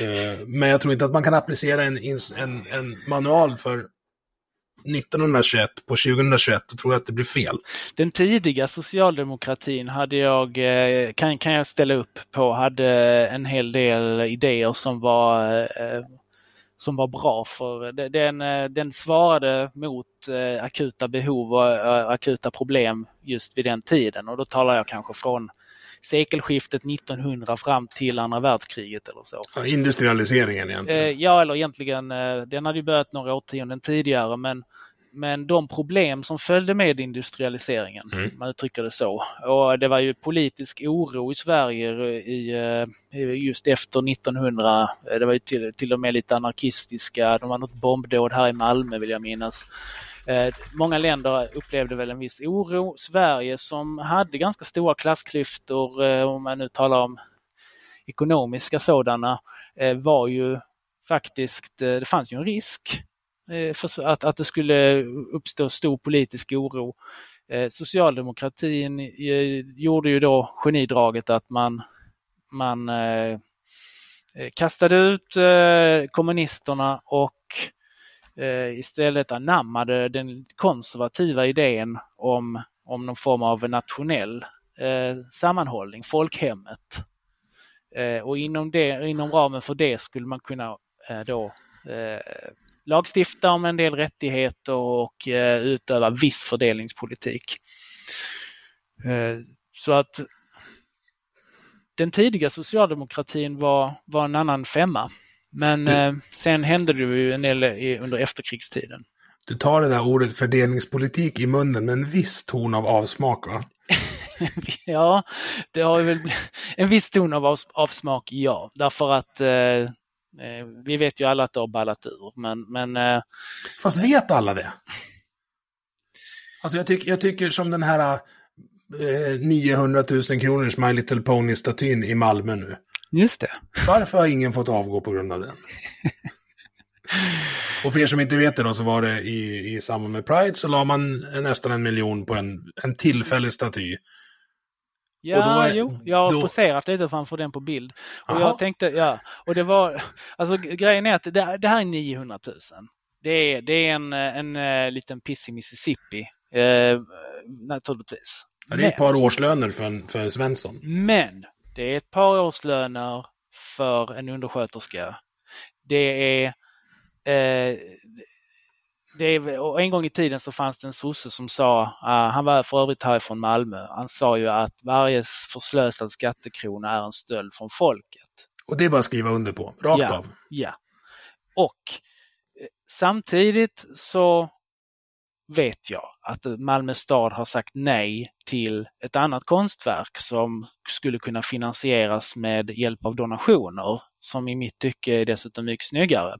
Eh, men jag tror inte att man kan applicera en, en, en manual för 1921 på 2021, då tror jag att det blir fel. Den tidiga socialdemokratin hade jag, eh, kan, kan jag ställa upp på, hade en hel del idéer som var eh, som var bra för den, den svarade mot akuta behov och akuta problem just vid den tiden och då talar jag kanske från sekelskiftet 1900 fram till andra världskriget eller så. Ja, industrialiseringen egentligen? Eh, ja, eller egentligen, eh, den hade ju börjat några årtionden tidigare men men de problem som följde med industrialiseringen, mm. man uttrycker det så. Och det var ju politisk oro i Sverige i, eh, just efter 1900. Det var ju till, till och med lite anarkistiska, de var något bombdåd här i Malmö vill jag minnas. Eh, många länder upplevde väl en viss oro. Sverige som hade ganska stora klassklyftor, eh, om man nu talar om ekonomiska sådana, eh, var ju faktiskt, det fanns ju en risk Eh, att, att det skulle uppstå stor politisk oro. Eh, socialdemokratin gjorde ju då genidraget att man, man eh, kastade ut kommunisterna och istället anammade den konservativa idén om, om någon form av nationell sammanhållning, folkhemmet. Och inom, det, inom ramen för det skulle man kunna då lagstifta om en del rättigheter och eh, utöva viss fördelningspolitik. Så att den tidiga socialdemokratin var, var en annan femma. Men du, eh, sen hände det ju en del under efterkrigstiden. Du tar det där ordet fördelningspolitik i munnen med en viss ton av avsmak va? ja, det har väl en viss ton av avsmak, ja. Därför att eh, eh, vi vet ju alla att det har ballat ur. Men, men, eh, Fast vet alla det? Alltså jag, tyck, jag tycker som den här eh, 900 000 kronors My Little Pony-statyn i Malmö nu. Just det. Varför har ingen fått avgå på grund av den? Och för er som inte vet det då så var det i, i samband med Pride så la man nästan en miljon på en, en tillfällig staty. Ja, Och då är- jo, jag har då- poserat lite framför den på bild. Och Jaha. jag tänkte, ja, och det var, alltså grejen är att det, det här är 900 000. Det är, det är en, eh, en, eh, liten piss i Mississippi, eh, naturligtvis. Ja, det är ett par årslöner för en, för en Svensson. Men det är ett par årslöner för en undersköterska. Det är, eh, det är och en gång i tiden så fanns det en sosse som sa, ah, han var för övrigt härifrån Malmö, han sa ju att varje förslösad skattekrona är en stöld från folket. Och det är bara att skriva under på, rakt Ja. av. Ja. Och eh, samtidigt så vet jag att Malmö stad har sagt nej till ett annat konstverk som skulle kunna finansieras med hjälp av donationer som i mitt tycke är dessutom mycket snyggare.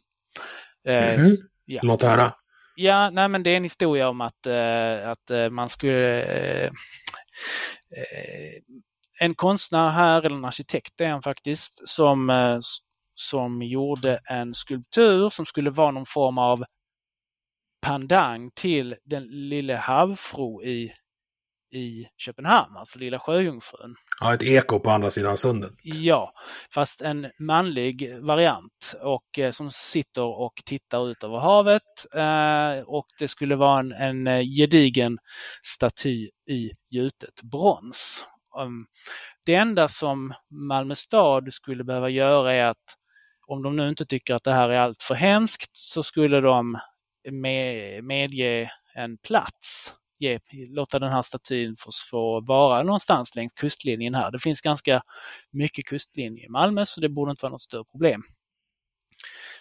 Eh, Mhm. ja. Låt höra. Ja, nej men det är en historia om att, eh, att eh, man skulle... Eh, eh, en konstnär här, eller en arkitekt är han faktiskt, som, eh, som gjorde en skulptur som skulle vara någon form av pandang till den lille havfru i, i Köpenhamn, alltså Lilla Sjöjungfrun. Ja, ett eko på andra sidan sundet. Ja, fast en manlig variant och eh, som sitter och tittar ut över havet eh, och det skulle vara en, en eh, gedigen staty i gjutet brons. Um, det enda som Malmö stad skulle behöva göra är att om de nu inte tycker att det här är allt för hemskt så skulle de med, medge en plats ge, låta den här statyn få, få vara någonstans längs kustlinjen här. Det finns ganska mycket kustlinje i Malmö så det borde inte vara något större problem.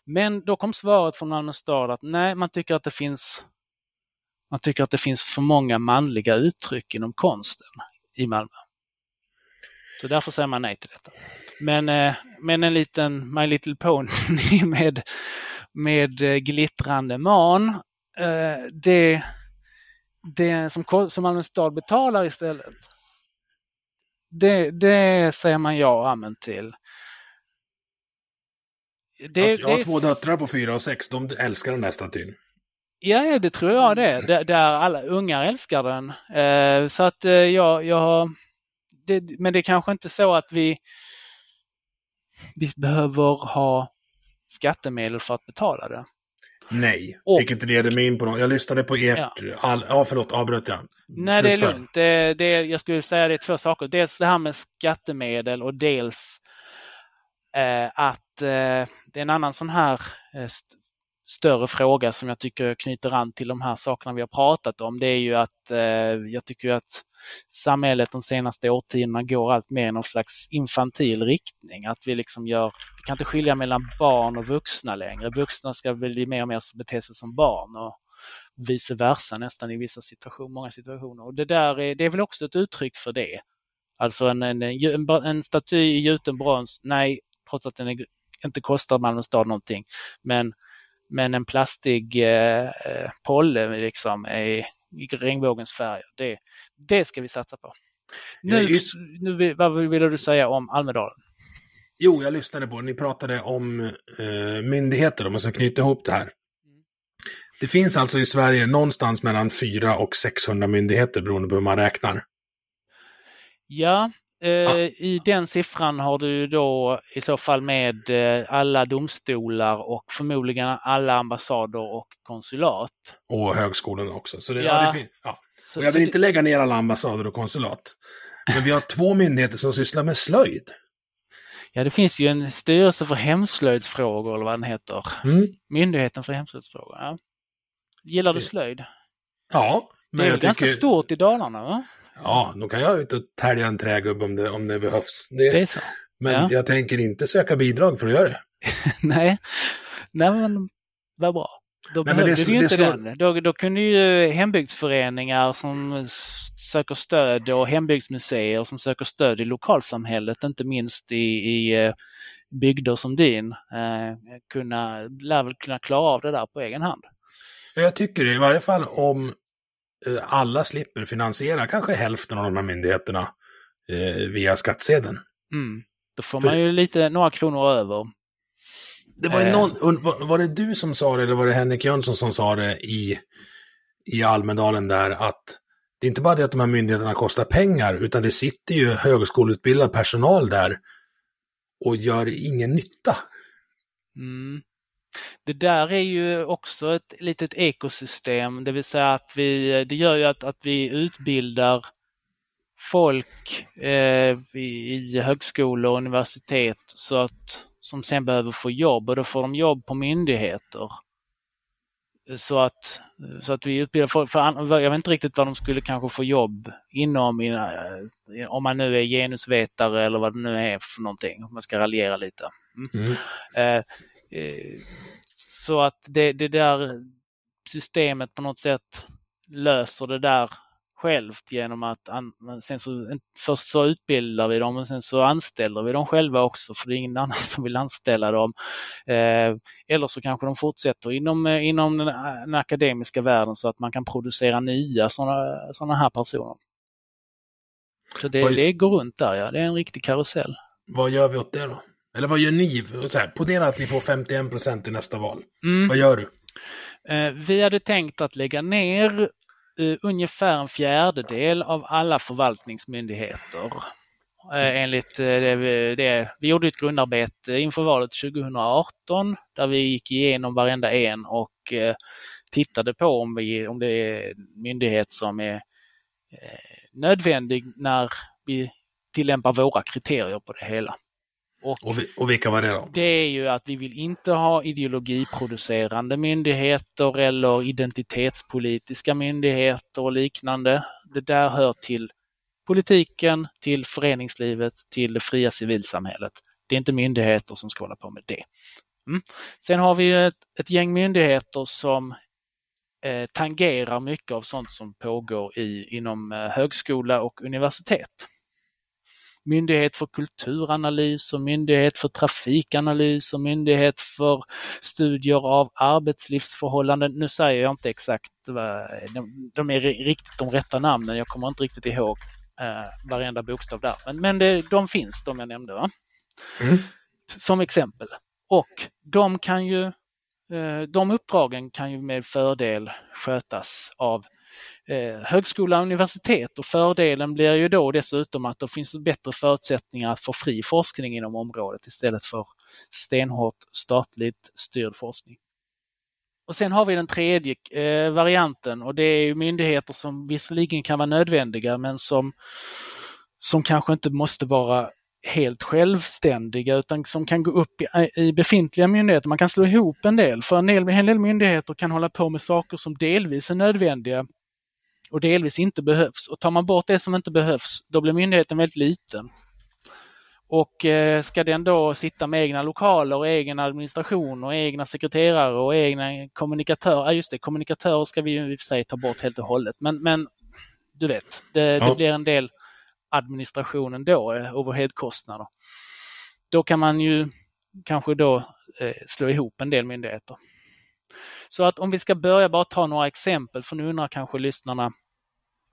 Men då kom svaret från Malmö stad att nej, man tycker att det finns man tycker att det finns för många manliga uttryck inom konsten i Malmö. Så därför säger man nej till detta. Men, eh, men en liten My Little Pony med, med eh, glittrande man, eh, det, det som, som Malmö stad betalar istället, det, det säger man ja och amen till. Det, Alltså, jag har det- två döttrar på fyra och sex, de älskar den där statyn. Ja, ja, det tror jag det. Där, där alla ungar älskar den. Eh, så att eh, jag, jag har... Det, men det är kanske inte så att vi, vi behöver ha skattemedel för att betala det. Nej, Och- vilket leder mig in på något. Jag lyssnade på ert... Ja. All, ja förlåt, avbröt jag. Nej, det är lugnt. Det, det, jag skulle säga det är två saker. Dels det här med skattemedel och dels eh, att eh, det är en annan sån här eh, större fråga som jag tycker knyter an till de här sakerna vi har pratat om. Det är ju att eh, jag tycker att samhället de senaste årtiondena går allt mer i någon slags infantil riktning. Att vi liksom gör, vi kan inte skilja mellan barn och vuxna längre. Vuxna ska väl mer och mer bete sig som barn och vice versa nästan i vissa situationer, många situationer. Och det där är, det är väl också ett uttryck för det. Alltså en, en, en, en staty i gjuten brons, nej, trots att den är, inte kostar Malmö stad någonting. Men, men en plastig eh, eh, polle liksom är i regnbågens färger, det, det ska vi satsa på. Nu, nu, vill- vad ville du säga om Almedalen? Jo, jag lyssnade på Ni pratade om eh, myndigheter, om man ska knyta ihop det här. Det finns alltså i Sverige någonstans mellan 400 och 600 myndigheter beroende på hur man räknar. Ja, eh, i den siffran har du då i så fall med eh, alla domstolar och förmodligen alla ambassader och konsulat. Och högskolorna också. Så det, Ja. ja. det ja. Och jag vill inte lägga ner alla ambassader och konsulat. Men vi har två myndigheter som sysslar med slöjd. Ja, det finns ju en styrelse för hemslöjdsfrågor eller vad den heter. Mm. Myndigheten för hemslöjdsfrågor. Ja. Gillar du slöjd? Ja, men det är jag ganska tycker... stort i Dalarna va? Ja, då kan jag ut och tälja en trägubbe om det, om det behövs. Det, Det är så? men ja. jag tänker inte söka bidrag för att göra det. Nej. Nej men vad bra. Då Nej, behövde det- vi ju det inte slår- den. Då, då kunde ju hembygdsföreningar som söker stöd och hembygdsmuseer som söker stöd i lokalsamhället, inte minst i, i eh, bygder som din, eh, kunna, lär väl kunna klara av det där på egen hand. Jag tycker i varje fall om alla slipper finansiera kanske hälften av de här myndigheterna eh, via skattsedeln. Mm. Då får För- man ju lite, några kronor över. Det var, Eh. någon, var, var det du som sa det eller var det Henrik Jönsson som sa det i, i Almedalen där att det är inte bara det att de här myndigheterna kostar pengar utan det sitter ju högskoleutbildad personal där och gör ingen nytta. Mm. Det där är ju också ett litet ekosystem, det vill säga att vi, det gör ju att, att vi utbildar folk eh, i, i högskolor och universitet så att, som sen behöver få jobb och då får de jobb på myndigheter. Så att, så att vi utbildar folk, för jag vet inte riktigt vad de skulle kanske få jobb inom, om man nu är genusvetare eller vad det nu är för någonting, om man ska raljera lite. Mm. Eh, eh, så att det, det där systemet på något sätt löser det där självt genom att sen så, först så utbildar vi dem och sen så anställer vi dem själva också för det är ingen annan som vill anställa dem. Eh, eller så kanske de fortsätter inom, eh, inom den, den akademiska världen så att man kan producera nya sådana såna här personer. Så det, Oj. det går runt där ja, det är en riktig karusell. Vad gör vi åt det då? Eller vad gör ni? Så här, ponera att ni får 51 procent i nästa val. Mm. Vad gör du? Eh, Vi hade tänkt att lägga ner eh, ungefär en fjärdedel av alla förvaltningsmyndigheter. Eh, Enligt det, vi- det, vi gjorde ett grundarbete inför valet 2018 där vi gick igenom varenda en och tittade på om, vi, om det är en myndighet som är nödvändig när vi tillämpar våra kriterier på det hela. Och, vi, och vilka var det då? Det är ju att vi vill inte ha ideologiproducerande myndigheter eller identitetspolitiska myndigheter och liknande. Det där hör till politiken, till föreningslivet, till det fria civilsamhället. Det är inte myndigheter som ska hålla på med det. Mm. Sen har vi ett, ett gäng myndigheter som eh, tangerar mycket av sånt som pågår i, inom eh, högskola och universitet myndighet för kulturanalys och myndighet för trafikanalys och myndighet för studier av arbetslivsförhållanden. Nu säger jag inte exakt vad, de, de är ri- riktigt de rätta namnen, jag kommer inte riktigt ihåg eh, varenda bokstav där. Men, men det, de finns, de jag nämnde. Va? Mm. Som exempel. Och de kan ju eh, de uppdragen kan ju med fördel skötas av eh, högskola och universitet och fördelen blir ju då dessutom att det finns bättre förutsättningar att få fri forskning inom området istället för stenhårt statligt styrd forskning. Och sen har vi den tredje eh, varianten och det är ju myndigheter som visserligen kan vara nödvändiga men som, som kanske inte måste vara helt självständiga utan som kan gå upp i, eh, i befintliga myndigheter. Man kan slå ihop en del för en del, en del myndigheter kan hålla på med saker som delvis är nödvändiga och delvis inte behövs. Och tar man bort det som inte behövs, då blir myndigheten väldigt liten. Och eh, ska den då sitta med egna lokaler och egen administration och egna sekreterare och egna kommunikatörer, ja just det, kommunikatörer ska vi ju i och för sig ta bort helt och hållet. Men, men du vet, det, Ja. det blir en del administration ändå, eh, overheadkostnader. Då kan man ju kanske då eh, slå ihop en del myndigheter. Så att om vi ska börja bara ta några exempel, för nu undrar kanske lyssnarna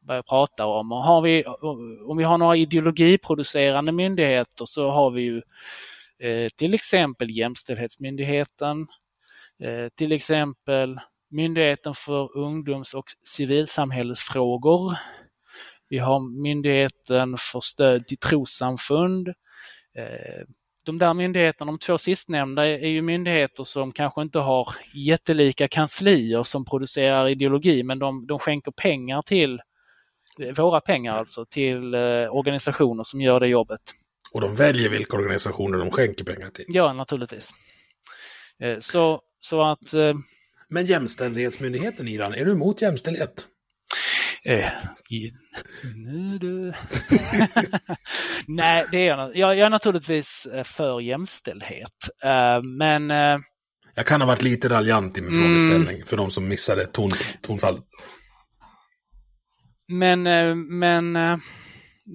börja prata om. Och har vi, om vi har några ideologiproducerande myndigheter så har vi ju eh, till exempel Jämställdhetsmyndigheten, eh, till exempel Myndigheten för ungdoms och civilsamhällesfrågor. Vi har Myndigheten för stöd till trossamfund. Eh, de där myndigheterna, de två sistnämnda, är ju myndigheter som kanske inte har jättelika kanslier som producerar ideologi, men de, de skänker pengar till, våra pengar alltså, till eh, organisationer som gör det jobbet. Och de väljer vilka organisationer de skänker pengar till. Ja, naturligtvis. Eh, så, så att eh, Men Jämställdhetsmyndigheten, Iran, är du emot jämställdhet? Eh, nu du. Nej, det är jag, jag. Jag är naturligtvis för jämställdhet. Eh, Men eh, Jag kan ha varit lite raljant i min Mm. frågeställning för de som missade ton, tonfallet. Men, eh, men eh,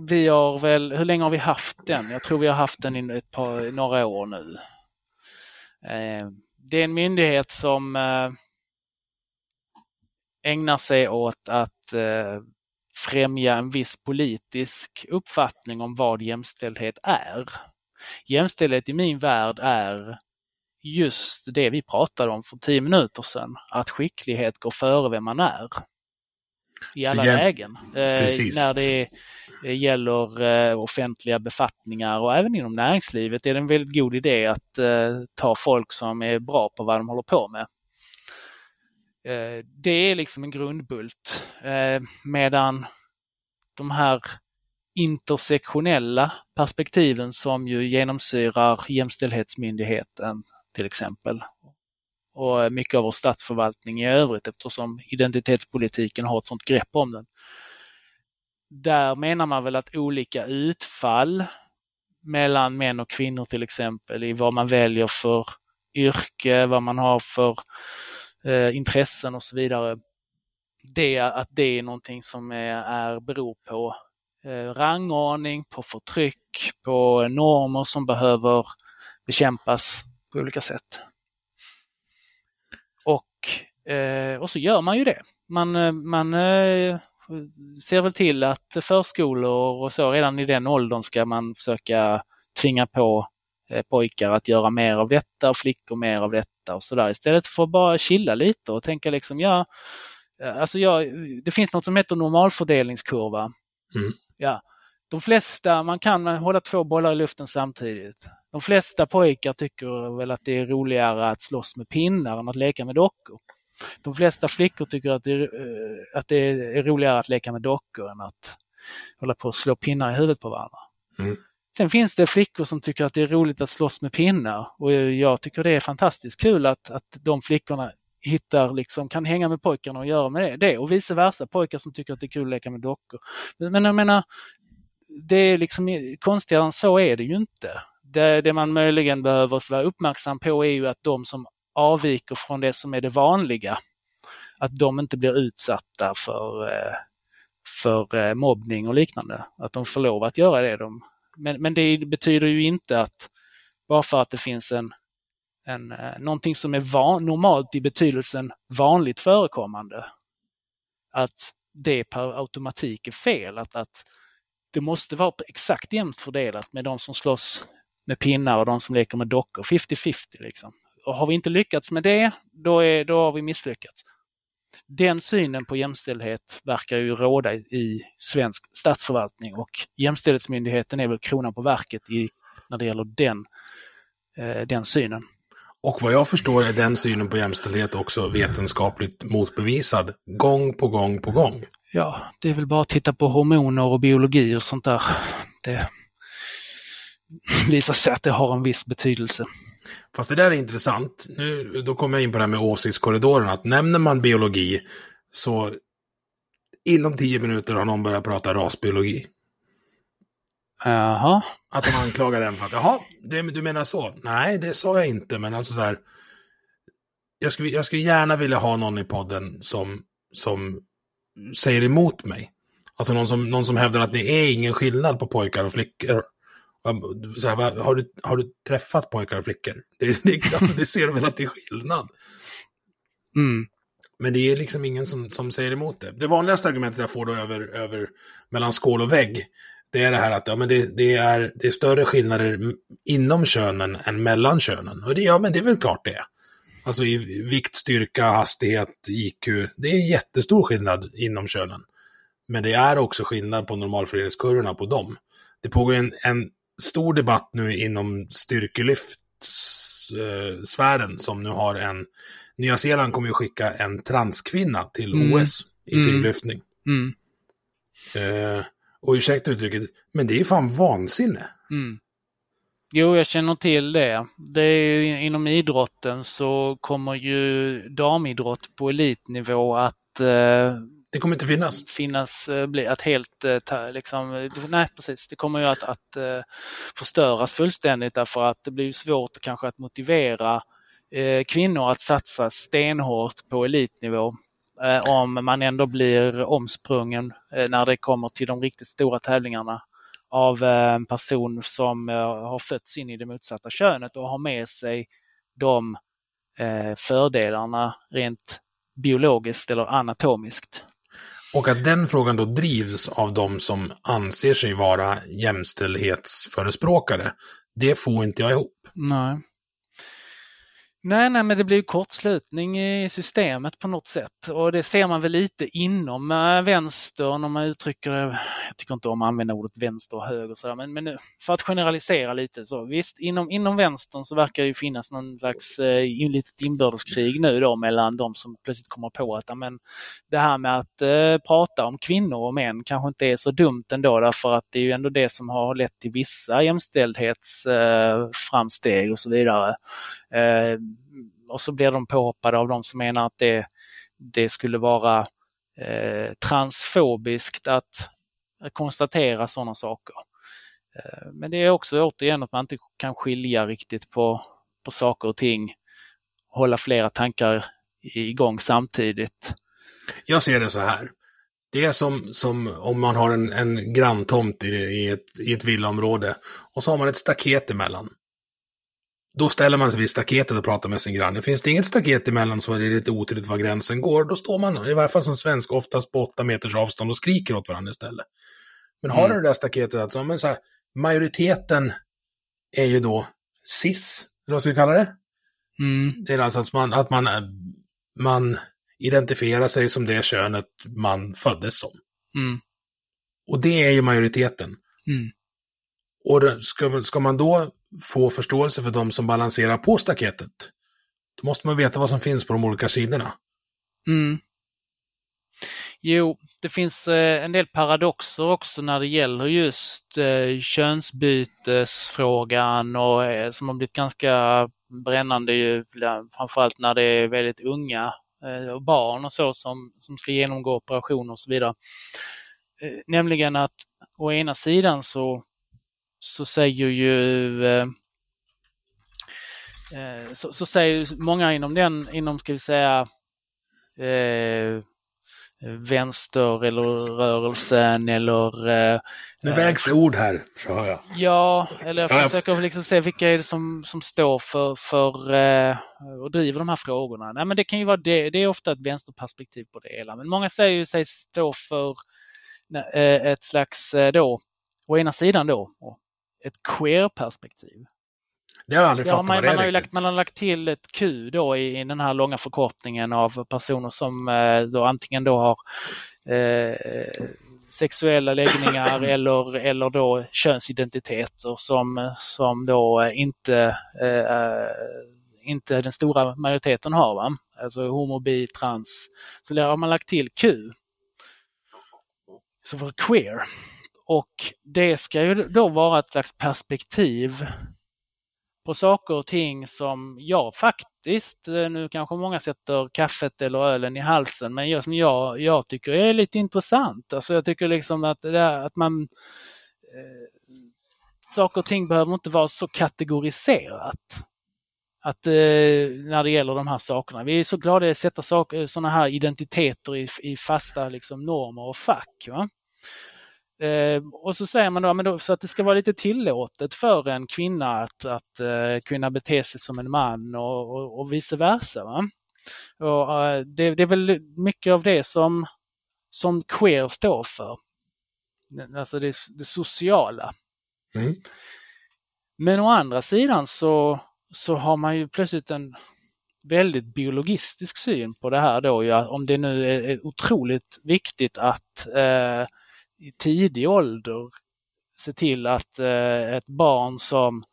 vi har väl, hur länge har vi haft den? Jag tror vi har haft den i ett par, några år nu. Eh, det är en myndighet som ägnar sig åt att främja en viss politisk uppfattning om vad jämställdhet är. Jämställdhet i min värld är just det vi pratade om för tio minuter sedan, att skicklighet går före vem man är. I alla jäm... lägen. Eh, när det gäller eh, offentliga befattningar och även inom näringslivet är det en väldigt god idé att eh, ta folk som är bra på vad de håller på med. Eh, det är liksom en grundbult. Eh, medan de här intersektionella perspektiven som ju genomsyrar Jämställdhetsmyndigheten till exempel. Och mycket av vår statsförvaltning i övrigt eftersom identitetspolitiken har ett sådant grepp om den. Där menar man väl att olika utfall mellan män och kvinnor till exempel i vad man väljer för yrke, vad man har för eh, intressen och så vidare. Det, att det är någonting som är, är beror på eh, rangordning, på förtryck, på normer som behöver bekämpas på olika sätt. Eh, och så gör man ju det. Man, eh, man eh, ser väl till att förskolor och så redan i den åldern ska man försöka tvinga på eh, pojkar att göra mer av detta och flickor mer av detta och sådär istället för att bara chilla lite och tänka liksom ja, eh, alltså ja, det finns något som heter normalfördelningskurva. Mm. Ja, de flesta, man kan hålla två bollar i luften samtidigt. De flesta pojkar tycker väl att det är roligare att slåss med pinnar än att leka med dockor. De flesta flickor tycker att det, är, eh, att det är roligare att leka med dockor än att hålla på och slå pinnar i huvudet på varandra. Mm. Sen finns det flickor som tycker att det är roligt att slåss med pinnar och jag tycker det är fantastiskt kul att, att de flickorna hittar, liksom, kan hänga med pojkarna och göra med det. det. Och vice versa, pojkar som tycker att det är kul att leka med dockor. Men jag menar, det är liksom konstigare än så är det ju inte. Det, det man möjligen behöver vara uppmärksam på är ju att de som avviker från det som är det vanliga, att de inte blir utsatta för, eh, för eh, mobbning och liknande. Att de får lov att göra det. De, men, men det betyder ju inte att bara för att det finns en, en, eh, någonting som är van, normalt i betydelsen vanligt förekommande, att det per automatik är fel. Att, att det måste vara exakt jämnt fördelat med de som slåss med pinnar och de som leker med dockor. 50-50 liksom. Och har vi inte lyckats med det, då, är, då har vi misslyckats. Den synen på jämställdhet verkar ju råda i svensk statsförvaltning och Jämställdhetsmyndigheten är väl kronan på verket i, när det gäller den, eh, den synen. Och vad jag förstår är den synen på jämställdhet också vetenskapligt motbevisad gång på gång på gång. Ja, det är väl bara att titta på hormoner och biologi och sånt där. Det visar sig att det har en viss betydelse. Fast det där är intressant. Nu, då kommer jag in på det här med åsiktskorridoren. Att nämner man biologi så inom tio minuter har någon börjat prata rasbiologi. Jaha. Att de anklagar den för att, jaha, det, du menar så? Nej, det sa jag inte, men alltså så här. Jag skulle, jag skulle gärna vilja ha någon i podden som, som säger emot mig. Alltså någon som, någon som hävdar att det är ingen skillnad på pojkar och flickor. Så här, har, du, har du träffat pojkar och flickor? Det, det, alltså, det ser väl att det är skillnad. Mm. Men det är liksom ingen som, som säger emot det. Det vanligaste argumentet jag får då över, över mellan skål och vägg, det är det här att ja, men det, det, är, det är större skillnader inom könen än mellan könen. Och det, ja, men det är väl klart det är. Alltså i vikt, styrka, hastighet, IQ. Det är jättestor skillnad inom könen. Men det är också skillnad på normalfördelningskurvorna på dem. Det pågår en, en stor debatt nu inom styrkelyftsfären som nu har en... Nya Zeeland kommer ju skicka en transkvinna till mm. OS i tyngdlyftning. Mm. Eh, och ursäkta uttrycket, men det är ju fan vansinne. Mm. Jo, jag känner till det. det är, inom idrotten så kommer ju damidrott på elitnivå att eh, det kommer inte finnas. finnas eh, bli, att helt, eh, liksom, eh, nej precis, det kommer ju att, att förstöras fullständigt därför att det blir svårt kanske att motivera kvinnor att satsa stenhårt på elitnivå om man ändå blir omsprungen när det kommer till de riktigt stora tävlingarna av en person som har fötts in i det motsatta könet och har med sig de fördelarna rent biologiskt eller anatomiskt. Och att den frågan då drivs av de som anser sig vara jämställdhetsförespråkare, det får inte jag ihop. Nej. Nej, nej, men det blir kortslutning i systemet på något sätt och det ser man väl lite inom eh, vänstern om man uttrycker det. Jag tycker inte om att använda ordet vänster och höger så men, men för att generalisera lite så visst, inom, inom vänstern så verkar det finnas någon slags eh, litet inbördeskrig nu då mellan de som plötsligt kommer på att amen, det här med att eh, prata om kvinnor och män kanske inte är så dumt ändå därför att det är ju ändå det som har lett till vissa jämställdhetsframsteg eh, och så vidare. Eh, och så blir de påhoppade av de som menar att det, det skulle vara eh, transfobiskt att konstatera sådana saker. Eh, men det är också återigen att man inte kan skilja riktigt på, på saker och ting, hålla flera tankar igång samtidigt. Jag ser det så här. Det är som, som om man har en, en granntomt i, i, ett, i ett villaområde och så har man ett staket emellan. Då ställer man sig vid staketet och pratar med sin granne. Finns det inget staket emellan så är det lite otydligt var gränsen går. Då står man, i varje fall som svensk, oftast på åtta meters avstånd och skriker åt varandra istället. Men har mm. du det där staketet, alltså, men så här, majoriteten är ju då cis, eller vad ska vi kalla det? Mm. Det är alltså att man, att man, man identifierar sig som det könet man föddes som. Mm. Och det är ju majoriteten. Mm. Och ska, ska man då få förståelse för de som balanserar på staketet, då måste man veta vad som finns på de olika sidorna. Mm. Jo, det finns eh, en del paradoxer också när det gäller just eh, könsbytesfrågan och eh, som har blivit ganska brännande ju, framförallt när det är väldigt unga eh, barn och så som, som ska genomgå operationer och så vidare. Eh, nämligen att å ena sidan så så säger ju eh, eh, så, så, säger många inom den, inom ska vi säga eh, vänster eller rörelsen eller... Eh, nu vägs det ord här, så hör jag. Ja, eller jag försöker liksom se vilka är det som, som står för, för eh, och driver de här frågorna. Nej men det kan ju vara det, det är ofta ett vänsterperspektiv på det hela. Men många säger ju sig stå för eh, ett slags eh, då, å ena sidan då, ett queer-perspektiv. Det har jag aldrig ja, fattat man, man, har lagt, man har lagt till ett Q då i, i den här långa förkortningen av personer som eh, då antingen då har eh, sexuella läggningar eller, eller då könsidentiteter som, som då inte, eh, inte den stora majoriteten har. Va? Alltså homo, bi, trans. Så där har man lagt till Q. Så för queer. Och det ska ju då vara ett slags perspektiv på saker och ting som jag faktiskt, eh, nu kanske många sätter kaffet eller ölen i halsen, men jag, som jag, jag tycker är lite intressant. Alltså jag tycker liksom att, det att man eh, saker och ting behöver inte vara så kategoriserat. Att eh, när det gäller de här sakerna. Vi är så glada att sätta sådana här identiteter i, i fasta liksom, normer och fack. Va? Eh, och så säger man då, men då, så att det ska vara lite tillåtet för en kvinna att, att eh, kunna bete sig som en man och, och, och vice versa. Va? Och, eh, det, det, är väl mycket av det som, som queer står för. Alltså det, det sociala. Mm. Men å andra sidan så, så har man ju plötsligt en väldigt biologistisk syn på det här då. Ja, om det nu är, otroligt viktigt att eh, i tidig ålder se till att eh, ett barn som,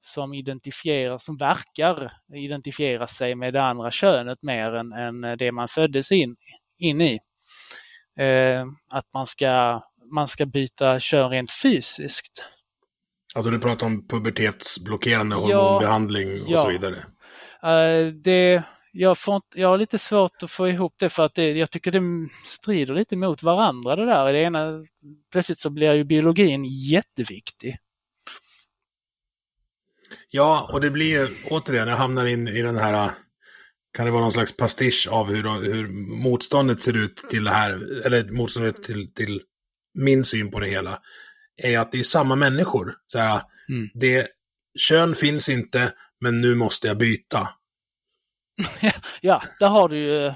som identifierar, som verkar identifiera sig med det andra könet mer än, än det man föddes in, in i. Eh, att man ska, man ska byta kön rent fysiskt. Alltså du pratar om pubertetsblockerande hormonbehandling ja, och ja. så vidare? Uh, det, jag, får, jag har lite svårt att få ihop det för att det, jag tycker det strider lite mot varandra det där. Det ena, plötsligt så blir ju biologin jätteviktig. Ja, och det blir ju återigen, jag hamnar in i den här, kan det vara någon slags pastisch av hur, hur motståndet ser ut till det här, eller motståndet till, till min syn på det hela, är att det är samma människor. Så här, mm. det, kön finns inte, men nu måste jag byta. ja, där har du ju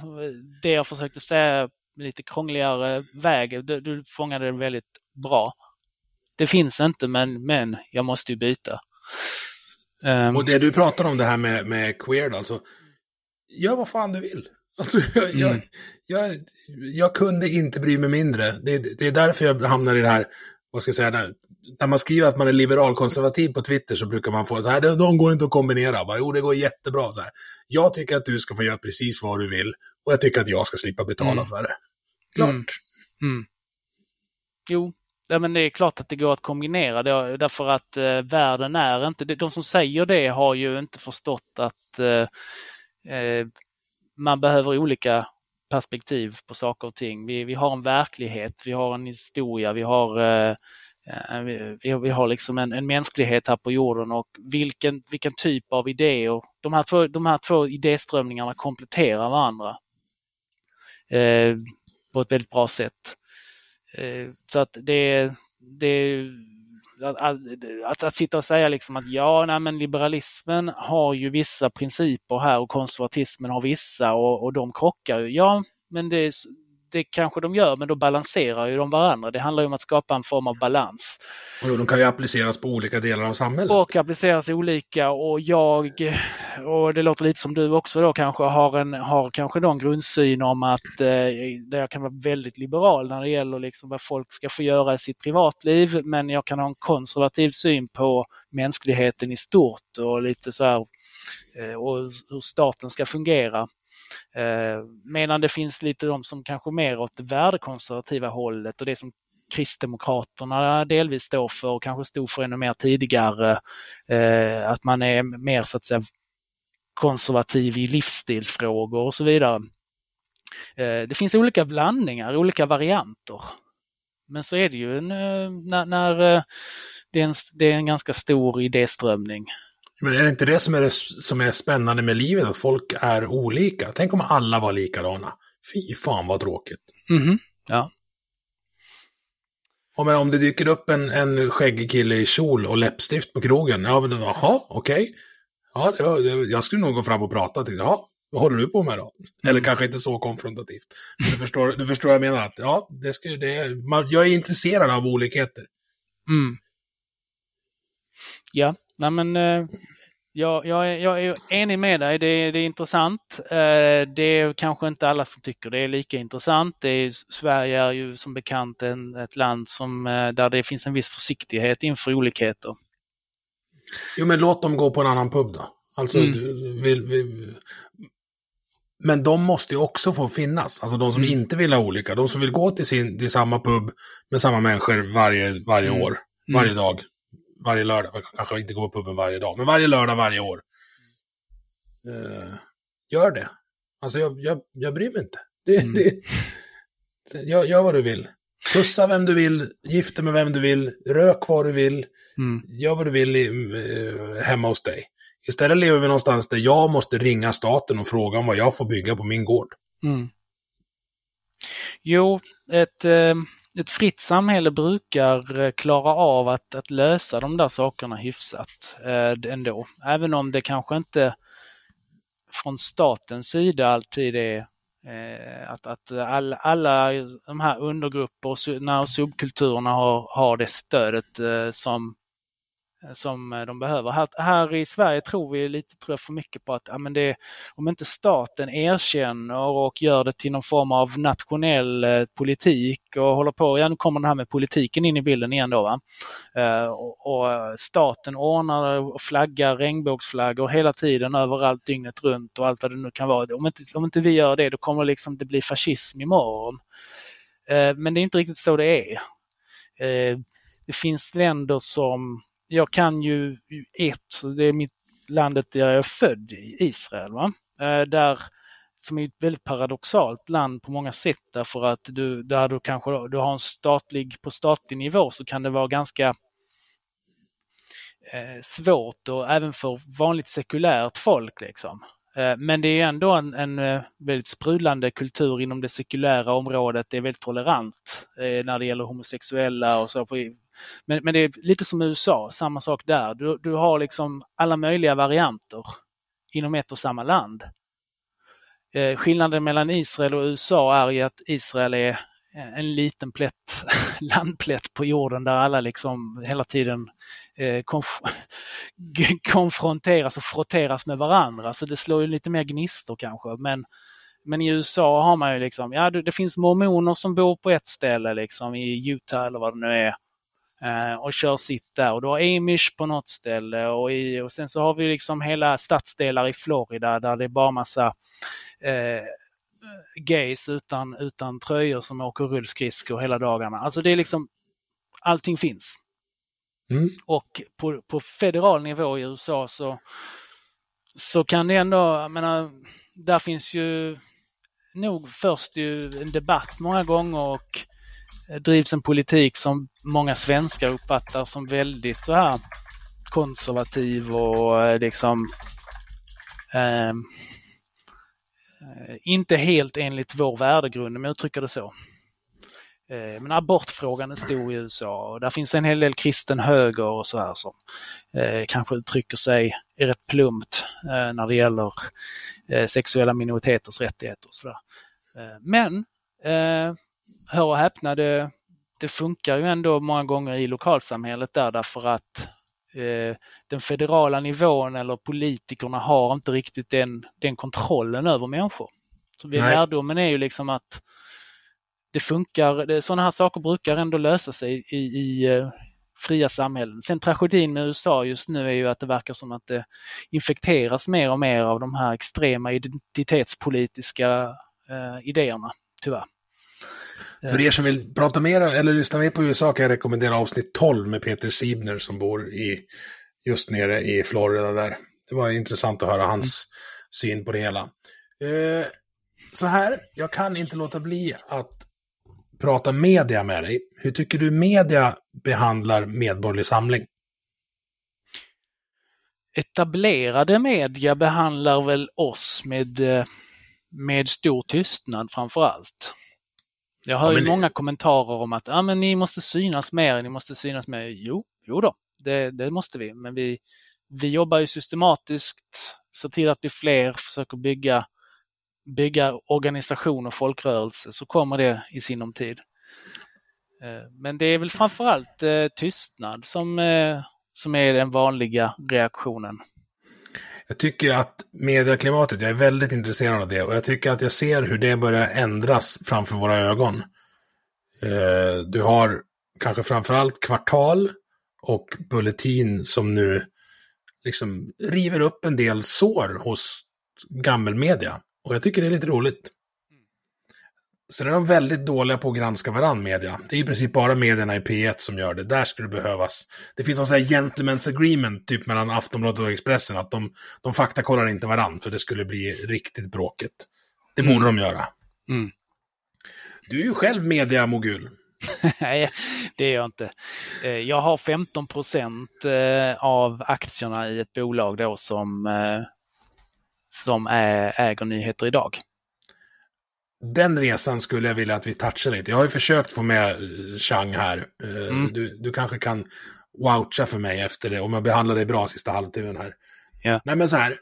det jag försökte säga lite krångligare väg. Du, du fångade det väldigt bra. Det finns inte men, men jag måste ju byta. Um, och det du pratar om det här med, med queer alltså. Gör vad fan du vill. Alltså, jag, mm. jag, jag, jag, kunde inte bry mig mindre. Det, det, är därför jag hamnar i det här, vad ska jag säga, när, man skriver att man är liberalkonservativ på Twitter så brukar man få så här, de går inte att kombinera. Bara, jo, det går jättebra. Så här. Jag tycker att du ska få göra precis vad du vill och jag tycker att jag ska slippa betala mm. för det. Klart. Mm. mm. Jo, ja, men det är klart att det går att kombinera det, därför att eh, världen är inte, de som säger det har ju inte förstått att eh, eh, man behöver olika perspektiv på saker och ting. Vi, vi har en verklighet, vi har en historia, vi har, eh Eh, vi, vi, har liksom en, en, mänsklighet här på jorden och vilken, vilken typ av idéer, de här två, de här två idéströmningarna kompletterar varandra eh, på ett väldigt bra sätt. Eh, så att det, det att, att, att, sitta och säga liksom att ja, nej, men liberalismen har ju vissa principer här och konservatismen har vissa och, och de krockar. Ja, men det, det kanske de gör, men då balanserar ju de varandra. Det handlar om att skapa en form av balans. Och de kan ju appliceras på olika delar av samhället. Och appliceras olika och jag, och det låter lite som du också då kanske, har, en, har kanske någon grundsyn om att eh, jag kan vara väldigt liberal när det gäller liksom vad folk ska få göra i sitt privatliv, men jag kan ha en konservativ syn på mänskligheten i stort och lite så här eh, och hur staten ska fungera. Eh, medan det finns lite de som kanske mer åt det värdekonservativa hållet och det som Kristdemokraterna delvis står för och kanske stod för ännu mer tidigare. Eh, att man är mer så att säga konservativ i livsstilsfrågor och så vidare. Eh, det finns olika blandningar, olika varianter. Men så är det ju när, när det, är en, det är en ganska stor idéströmning. Men är det inte det som är, det som är spännande med livet, att folk är olika? Tänk om alla var likadana. Fy fan vad tråkigt. Mm Ja. Och men om det dyker upp en, en skäggig kille i kjol och läppstift på krogen, ja men jaha, okej. Okay. Ja, det var, det, jag skulle nog gå fram och prata till, jaha, vad håller du på med då? Mm. Eller kanske inte så konfrontativt. du, förstår, du förstår vad jag menar, att ja, det skulle, det, man, jag är intresserad av olikheter. Mm. Ja, nej men eh, jag, jag, är, jag är enig med dig, det är, det är intressant. Eh, det är kanske inte alla som tycker det är lika intressant. Det är, Sverige är ju som bekant en, ett land som, eh, där det finns en viss försiktighet inför olikheter. Jo, men låt dem gå på en annan pub då. Alltså, mm. vill, vill... Men de måste ju också få finnas. Alltså de som mm. inte vill ha olika. De som vill gå till, sin, till samma pub med samma människor varje, varje mm. år, varje mm. dag varje lördag. Jag kanske inte går på puben varje dag, men varje lördag varje år. Uh, gör det. Alltså jag, jag, jag bryr mig inte. Det, mm. det, gör, gör vad du vill. Pussa vem du vill, gifta med vem du vill, rök vad du vill, mm. gör vad du vill i, uh, hemma hos dig. Istället lever vi någonstans där jag måste ringa staten och fråga om vad jag får bygga på min gård. Mm. Jo, ett... Uh ett fritt samhälle brukar eh, klara av att, att lösa de där sakerna hyfsat eh, ändå. Även om det kanske inte från statens sida alltid är eh, att, att all, alla de här undergrupper och subkulturerna har, har det stödet eh, som Eh, som eh, de behöver. Här, här, i Sverige tror vi lite tror jag, för mycket på att ja, men det, om inte staten erkänner och gör det till någon form av nationell eh, politik och håller på, ja nu kommer det här med politiken in i bilden igen då. Va? Eh, och, och, eh, staten ordnar och flaggar regnbågsflaggor hela tiden överallt dygnet runt och allt vad det nu kan vara. Om inte, om inte vi gör det då kommer liksom det bli fascism imorgon. Eh, men det är inte riktigt så det är. Eh, det finns länder som jag kan ju ett, det är mitt landet där jag är född, Israel. Va? Eh, där, som är ett väldigt paradoxalt land på många sätt därför att du, där du kanske du har en statlig, på statlig nivå så kan det vara ganska eh, svårt och även för vanligt sekulärt folk liksom. Eh, men det är ändå en, en, eh, väldigt sprudlande kultur inom det sekulära området. Det är väldigt tolerant eh, när det gäller homosexuella och så men, men det är lite som USA, samma sak där. Du, du har liksom alla möjliga varianter inom ett och samma land. Skillnaden mellan Israel och USA är ju att Israel är Eh, en liten plätt, landplätt på jorden där alla liksom hela tiden eh, konf konfronteras och frotteras med varandra. Så det slår ju lite mer gnistor kanske. Men, men i USA har man ju liksom, ja det, finns mormoner som bor på ett ställe liksom i Utah eller vad det nu är. Eh, och kör sitt där. Och du har Amish på något ställe och, i, och sen så har vi liksom hela stadsdelar i Florida där det är bara massa eh, gays utan, utan tröjor som åker rullskridskor hela dagarna. Alltså det är liksom, allting finns. Mm. Och på, på federal nivå i USA så, så kan det ändå, jag menar, där finns ju nog först ju en debatt många gånger och drivs en politik som många svenskar uppfattar som väldigt så här konservativ och eh, liksom eh, Eh, inte helt enligt vår värdegrund om jag uttrycker det så. Eh, men abortfrågan är stor i USA och där finns en hel del kristen höger och så här som eh, kanske uttrycker sig rätt plumpt eh, när det gäller eh, sexuella minoriteters rättigheter. Och så där. Eh, men hör och häpna, det, det funkar ju ändå många gånger i lokalsamhället där därför att den federala nivån eller politikerna har inte riktigt den, den kontrollen över människor. Så lärdomen är ju liksom att det funkar, sådana här saker brukar ändå lösa sig i, i uh, fria samhällen. Sen tragedin med USA just nu är ju att det verkar som att det infekteras mer och mer av de här extrema identitetspolitiska uh, idéerna, tyvärr. För er som vill prata mer eller lyssna mer på USA kan jag rekommendera avsnitt 12 med Peter Sibner som bor i, just nere i Florida där. Det var intressant att höra hans mm. syn på det hela. Eh, så här, jag kan inte låta bli att prata media med dig. Hur tycker du media behandlar Medborgerlig Samling? Etablerade media behandlar väl oss med, eh, med stor tystnad framför allt. Jag hör ja, ju många kommentarer om att ah, men ni måste synas mer, ni måste synas mer. Jo, jo då, det, det måste vi. Men vi, vi jobbar ju systematiskt, ser till att bli fler, försöker bygga, bygga organisation och folkrörelse så kommer det i sinom tid. Eh, men det är väl framförallt eh, tystnad som, eh, som är den vanliga reaktionen. Jag tycker att medieklimatet, jag är väldigt intresserad av det och jag tycker att jag ser hur det börjar ändras framför våra ögon. Eh, du har kanske framförallt Kvartal och Bulletin som nu liksom river upp en del sår hos gammelmedia. Och jag tycker det är lite roligt. Sen är de väldigt dåliga på att granska varandra, media. Det är i princip bara medierna i P1 som gör det. Där skulle det behövas. Det finns någon sån här gentleman's agreement, typ mellan Aftonbladet och Expressen, att de, de faktakollar inte varandra, för det skulle bli riktigt bråkigt. Det borde mm. de göra. Mm. Du är ju själv mediamogul. Nej, det är jag inte. Eh, jag har 15 procent eh, av aktierna i ett bolag då som, eh, som äger nyheter idag den resan skulle jag vilja att vi touchar lite. Jag har ju försökt få med eh, Chang här. Eh, mm. Du, du kanske kan voucha för mig efter det, om jag behandlar dig bra sista halvtimmen här. Ja. Nej men så här.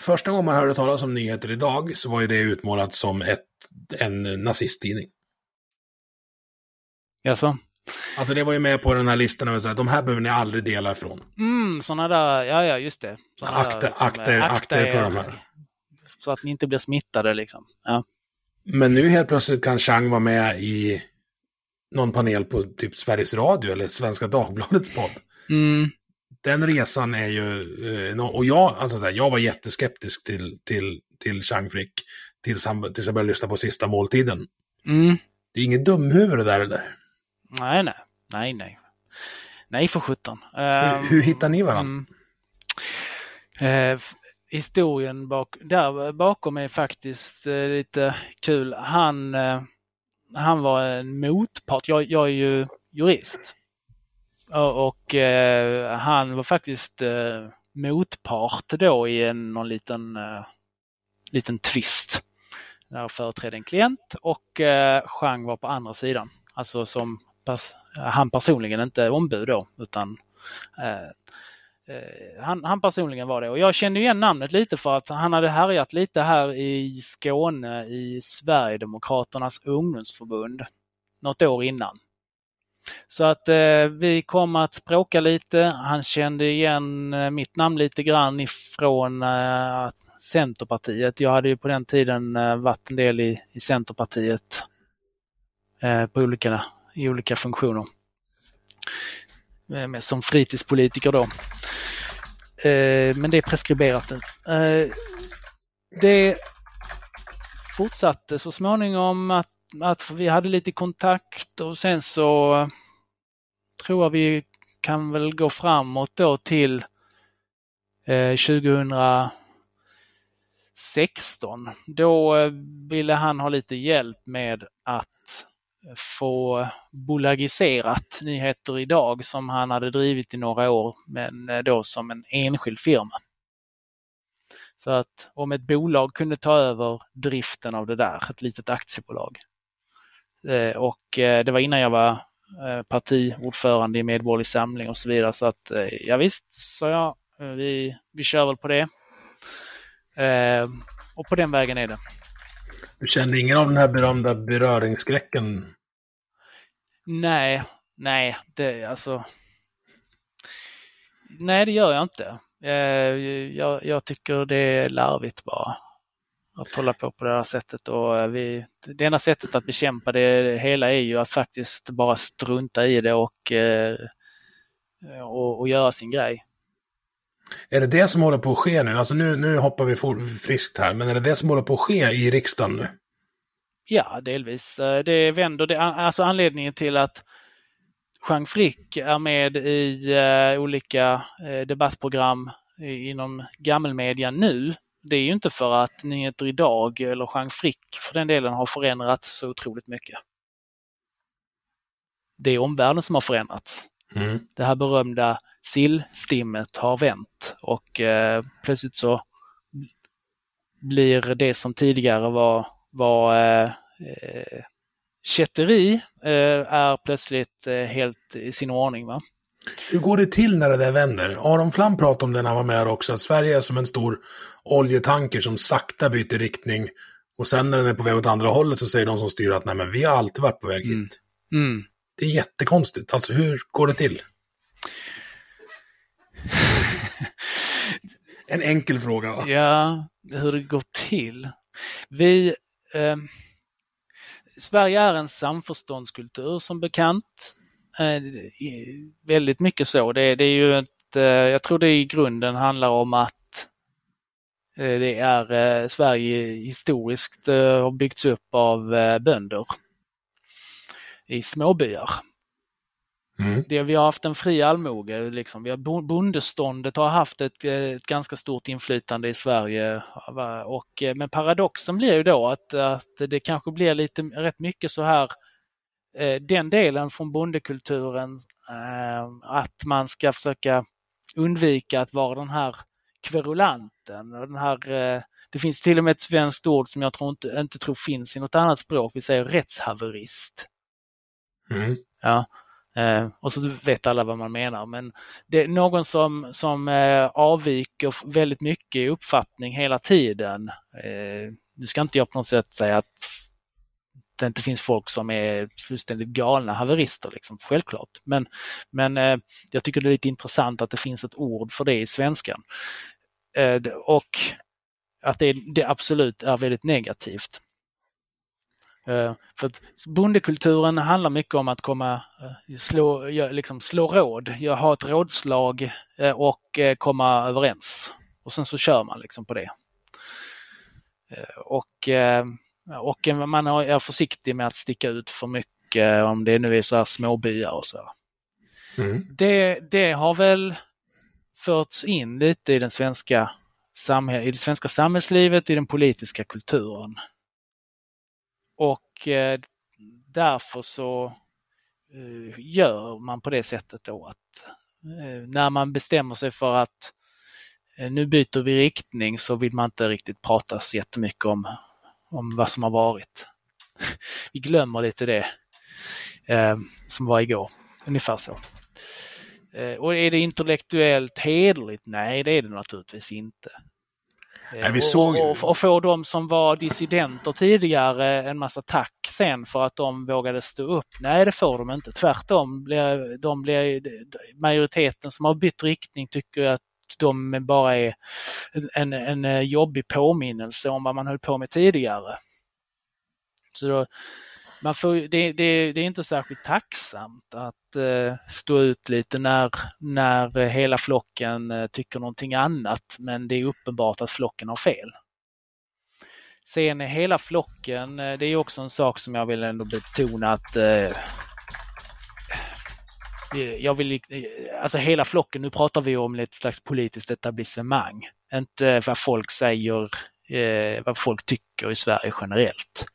Första gången man hörde talas om nyheter idag så var ju det utmålat som ett, en nazisttidning. Jaså? Alltså det var ju med på den här listan över att de här behöver ni aldrig dela ifrån. Mm, sådana där, ja ja just det. akter, akter, akter för de här. Så att ni inte blir smittade liksom. Ja. Men nu helt plötsligt kan Chang vara med i någon panel på typ Sveriges Radio eller Svenska Dagbladets podd. Mm. Den resan är ju, eh, och jag, alltså så här, jag var jätteskeptisk till, till, till Chang Frick tills, han, tills jag började lyssna på sista måltiden. Mm. Det är inget dumhuvud det där eller? Nej, nej, nej, nej. Nej för sjutton. Hur, hur hittar ni varandra? Mm, uh, historien bak, där bakom är faktiskt eh, lite kul. Han, eh, han var en motpart. Jag, jag är ju jurist. Och, och eh, han var faktiskt eh, motpart då i en någon liten, eh, liten twist. Där jag företrädde en klient och eh, Chang var på andra sidan. Alltså som pers han personligen, inte ombud då, utan eh, Eh, han, han personligen var det. Och jag kände igen namnet lite för att han hade härjat lite här i Skåne i Sverigedemokraternas ungdomsförbund något år innan. Så att eh, vi kom att språka lite. Han kände igen eh, mitt namn lite grann ifrån eh, Centerpartiet. Jag hade ju på den tiden eh, varit en del i, i Centerpartiet eh, på olika, i olika funktioner. Eh, med, som fritidspolitiker då. Eh, men det är preskriberat nu. Eh, det fortsatte så småningom att att vi hade lite kontakt och sen så tror jag vi kan väl gå framåt då till 2016. Då ville han ha lite hjälp med att få bolagiserat Nyheter idag som han hade drivit i några år men eh, då som en enskild firma. Så att om ett bolag kunde ta över driften av det där, ett litet aktiebolag, eh, och eh, det var innan jag var partiordförande i Medborgerlig Samling och så vidare. Så att ja visst, sa jag, vi, vi kör väl på det. Och på den vägen är det. Du känner ingen av den här berömda beröringsskräcken? Nej, nej, det alltså. Nej, det gör jag inte. Eh, jag, jag tycker det är larvigt bara att hålla på på det här sättet. Och eh, vi, det enda sättet att bekämpa det hela är ju att faktiskt bara strunta i det och, eh, och, och göra sin grej. Är det det som håller på att ske nu? Alltså nu, nu hoppar vi friskt här, men är det det som håller på att ske i riksdagen nu? Ja, delvis. Eh, det vänder, det, alltså anledningen till att Jean Frick är med i uh, olika uh, debattprogram inom gammelmedia nu det är ju inte för att Nyheter Idag eller Jean Frick för den delen har förändrats så otroligt mycket. Det är omvärlden som har förändrats. Mm. Det här berömda sillstimmet har vänt och eh, plötsligt så blir det som tidigare var, var eh, eh kätteri eh, är plötsligt eh, helt i sin ordning. Va? Hur går det till när det där vänder? Aron Flam pratade om det när han var med också, att Sverige är som en stor oljetanker som sakta byter riktning. Och sen när den är på väg åt andra hållet så säger de som styr att nej men vi har alltid varit på väg hit. Mm. Mm. Det är jättekonstigt. Alltså hur går det till? en enkel fråga va? Ja, hur det går till. Vi... Eh, Sverige är en samförståndskultur som bekant. Eh, väldigt mycket så. Det, det är ju ett, eh, jag tror det i grunden handlar om att eh, det är Sverige historiskt har byggts upp av bönder i småbyar. Mm. Det, vi har haft en fri allmoge, liksom. vi har, bondeståndet har haft ett, ett, ganska stort inflytande i Sverige. Och, men paradoxen blir ju då att, att det kanske blir lite rätt mycket så här Eh, den delen från bondekulturen eh, att man ska försöka undvika att vara den här kverulanten. Den här, eh, det finns till och med ett svenskt ord som jag tror inte, inte tror finns i något annat språk. Vi säger rättshaverist. Mm. Ja, eh, och så vet alla vad man menar. Men det är någon som, som eh, avviker väldigt mycket i uppfattning hela tiden. Eh, nu ska inte jag på något sätt säga att det inte finns folk som är fullständigt galna haverister, liksom, självklart. Men, men eh, jag tycker det är lite intressant att det finns ett ord för det i svenskan. Och att det, det, absolut är väldigt negativt. Eh, för att bondekulturen handlar mycket om att komma, eh, slå, liksom slå råd, ha ett rådslag eh, och komma överens. Och sen så kör man liksom på det. Och och man är försiktig med att sticka ut för mycket om det nu är så här småbyar och så. Mm. Det, det har väl förts in lite i, den svenska i det svenska samhällslivet, i den politiska kulturen. Och eh, därför så eh, gör man på det sättet då att eh, när man bestämmer sig för att nu byter vi riktning så vill man inte riktigt prata så jättemycket om om vad som har varit. Vi glömmer lite det eh, som var igår, ungefär så. Eh, och är det intellektuellt hederligt? Nej, det är det naturligtvis inte. Eh, Nej, vi såg... och, och, och få de som var dissidenter tidigare en massa tack sen för att de vågade stå upp. Nej, det får de inte. Tvärtom, blir, de blir, majoriteten som har bytt riktning tycker att de bara är en, en, en jobbig påminnelse om vad man höll på med tidigare. Så då, man får, det, det, det, är inte särskilt tacksamt att eh, Eh, stå ut lite när, när eh, hela flocken eh, tycker någonting annat men det är uppenbart att flocken har fel. Sen hela flocken, det är också en sak som jag vill ändå betona att jag vill, alltså hela flocken, nu pratar vi om ett slags politiskt etablissemang. Inte vad folk säger, vad folk tycker i Sverige generellt.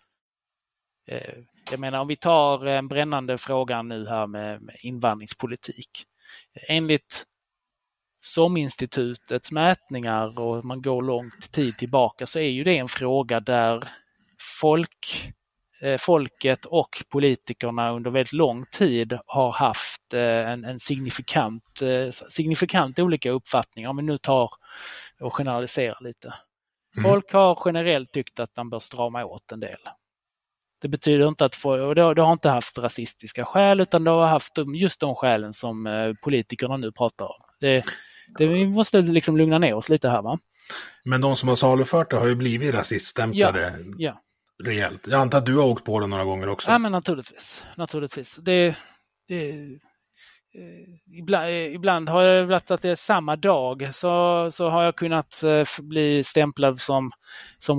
Eh, jag menar om vi tar en brännande fråga nu här med, invandringspolitik. Enligt SOM-institutets mätningar och man går långt tid tillbaka så är ju det en fråga där folk, eh, folket och politikerna under väldigt lång tid har haft eh, en, en signifikant, eh, signifikant olika uppfattningar om vi nu tar och generaliserar lite. Mm. Folk har generellt tyckt att man bör strama åt en del. Det betyder inte att få, och det, det har inte haft rasistiska skäl utan det har haft just de skälen som eh, politikerna nu pratar om. Det, det, vi måste liksom lugna ner oss lite här va. Men de som har salufört det har ju blivit rasiststämplade ja, ja. rejält. Jag antar att du har åkt på det några gånger också? Ja men naturligtvis. naturligtvis. Det, det, ibland, eh, ibland har jag varit att det är samma dag så, så har jag kunnat eh, bli stämplad som, som,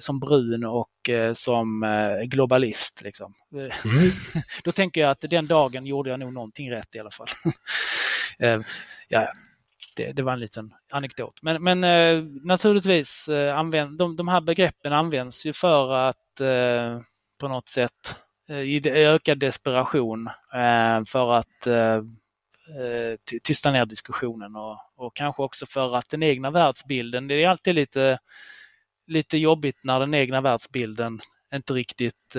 som brun och som globalist. Liksom. Mm. Då tänker jag att den dagen gjorde jag nog någonting rätt i alla fall. ja, det, det, var en liten anekdot. Men, men naturligtvis, använd, de, de här begreppen används ju för att på något sätt i ökad desperation för att tysta ner diskussionen och, och kanske också för att den egna världsbilden, det är alltid lite, lite jobbigt när den egna världsbilden inte riktigt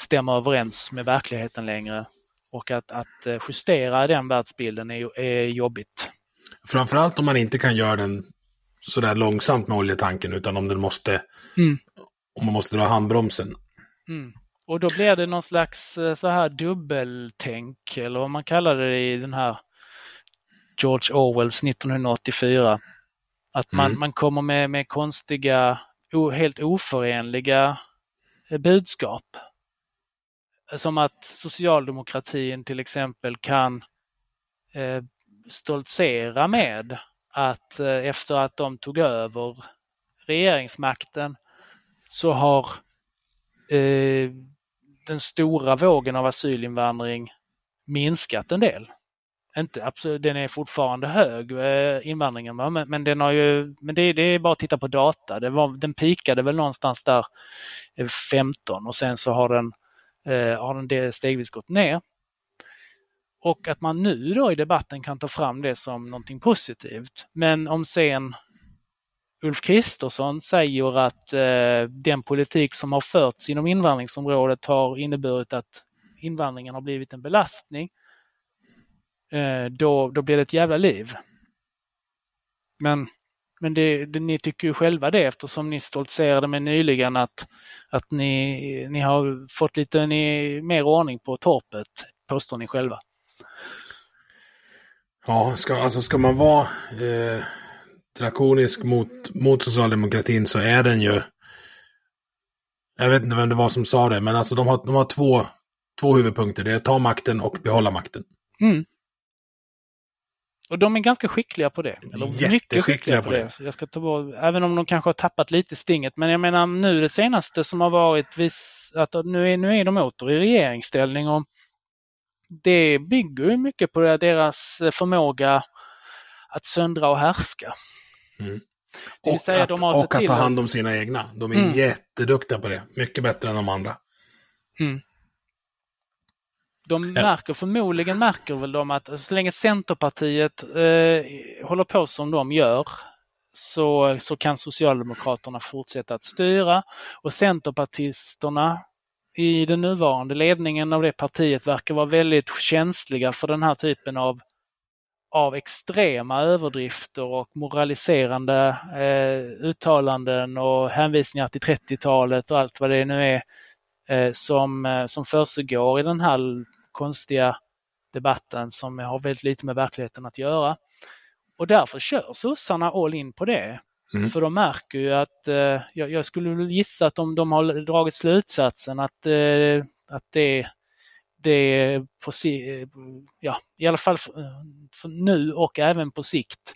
stämmer överens med verkligheten längre. Och att, att justera den världsbilden är, är jobbigt. Framförallt om man inte kan göra den sådär långsamt med oljetanken utan om den måste, mm. om man måste dra handbromsen. Mm. Och då blir det någon slags eh, så här dubbeltänk eller vad man kallar det i den här George Orwells 1984. Att man, mm. man kommer med, med konstiga, o, helt oförenliga eh, budskap. Som att socialdemokratin till exempel kan eh, stoltsera med att eh, efter att de tog över regeringsmakten så har eh, den stora vågen av asylinvandring minskat en del. Inte, absolut, den är fortfarande hög, eh, invandringen, men, men den har ju, men det, det, är bara att titta på data. Det var, den pikade väl någonstans där eh, 15 och sen så har den, eh, har den stegvis gått ner. Och att man nu då i debatten kan ta fram det som någonting positivt. Men om sen Ulf Kristersson säger att eh, den politik som har förts inom invandringsområdet har inneburit att invandringen har blivit en belastning. Eh, då, då blir det ett jävla liv. Men, men det, det, ni tycker ju själva det eftersom ni stoltserade med nyligen att, att ni, ni har fått lite ni, mer ordning på torpet, påstår ni själva. Ja, ska, alltså ska man vara eh drakonisk mot, mot socialdemokratin så är den ju... Jag vet inte vem det var som sa det, men alltså de har, de har två, två huvudpunkter. Det är ta makten och behålla makten. Mm. Och de är ganska skickliga på det. Eller mycket skickliga på, det. det. Jag ska ta bort, även om de kanske har tappat lite stinget. Men jag menar nu det senaste som har varit, vis, att nu är, nu är de åter i regeringsställning. Och det bygger ju mycket på deras förmåga att söndra och härska. Mm. Och, att, och att ta hand om sina egna. De är mm. jätteduktiga på det. Mycket bättre än de andra. Mm. De märker, förmodligen märker väl de att så länge Centerpartiet eh, håller på som de gör så, så kan Socialdemokraterna fortsätta att styra och Centerpartisterna i den nuvarande ledningen av det partiet verkar vara väldigt känsliga för den här typen av av extrema överdrifter och moraliserande eh, uttalanden och hänvisningar till 30-talet och allt vad det nu är eh, som, eh, som försiggår i den här konstiga debatten som har väldigt lite med verkligheten att göra. Och därför kör sossarna all in på det. Mm. För de märker ju att, eh, jag, jag, skulle gissa att de, de har dragit slutsatsen att, eh, att det, det på, ja, i alla fall för, för nu och även på sikt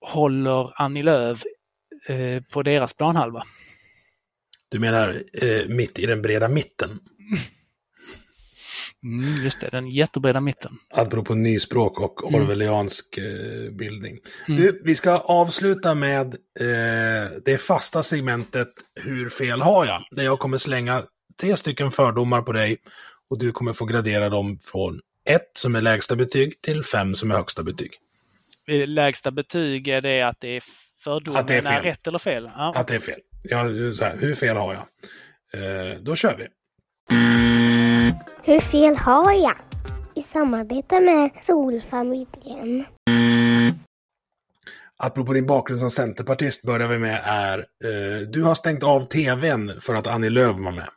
håller Annie Lööf eh, på deras planhalva. Du menar eh, mitt i den breda mitten? Mm, just det, den jättebreda mitten. Apropå nyspråk och mm. orwelliansk eh, bildning. Mm. Du, vi ska avsluta med eh, det fasta segmentet Hur fel har jag? Där jag kommer slänga tre stycken fördomar på dig och du kommer få gradera dem från ett som är lägsta betyg till fem som är högsta betyg. Lägsta betyg är det att det är fördomen att det är, fel. är rätt eller fel? Ja. Att det är fel. Ja, så här, hur fel har jag? Eh, då kör vi. Hur fel har jag? I samarbete med Solfamiljen. Apropå din bakgrund som centerpartist börjar vi med är eh, Du har stängt av tvn för att Annie Lööf var med.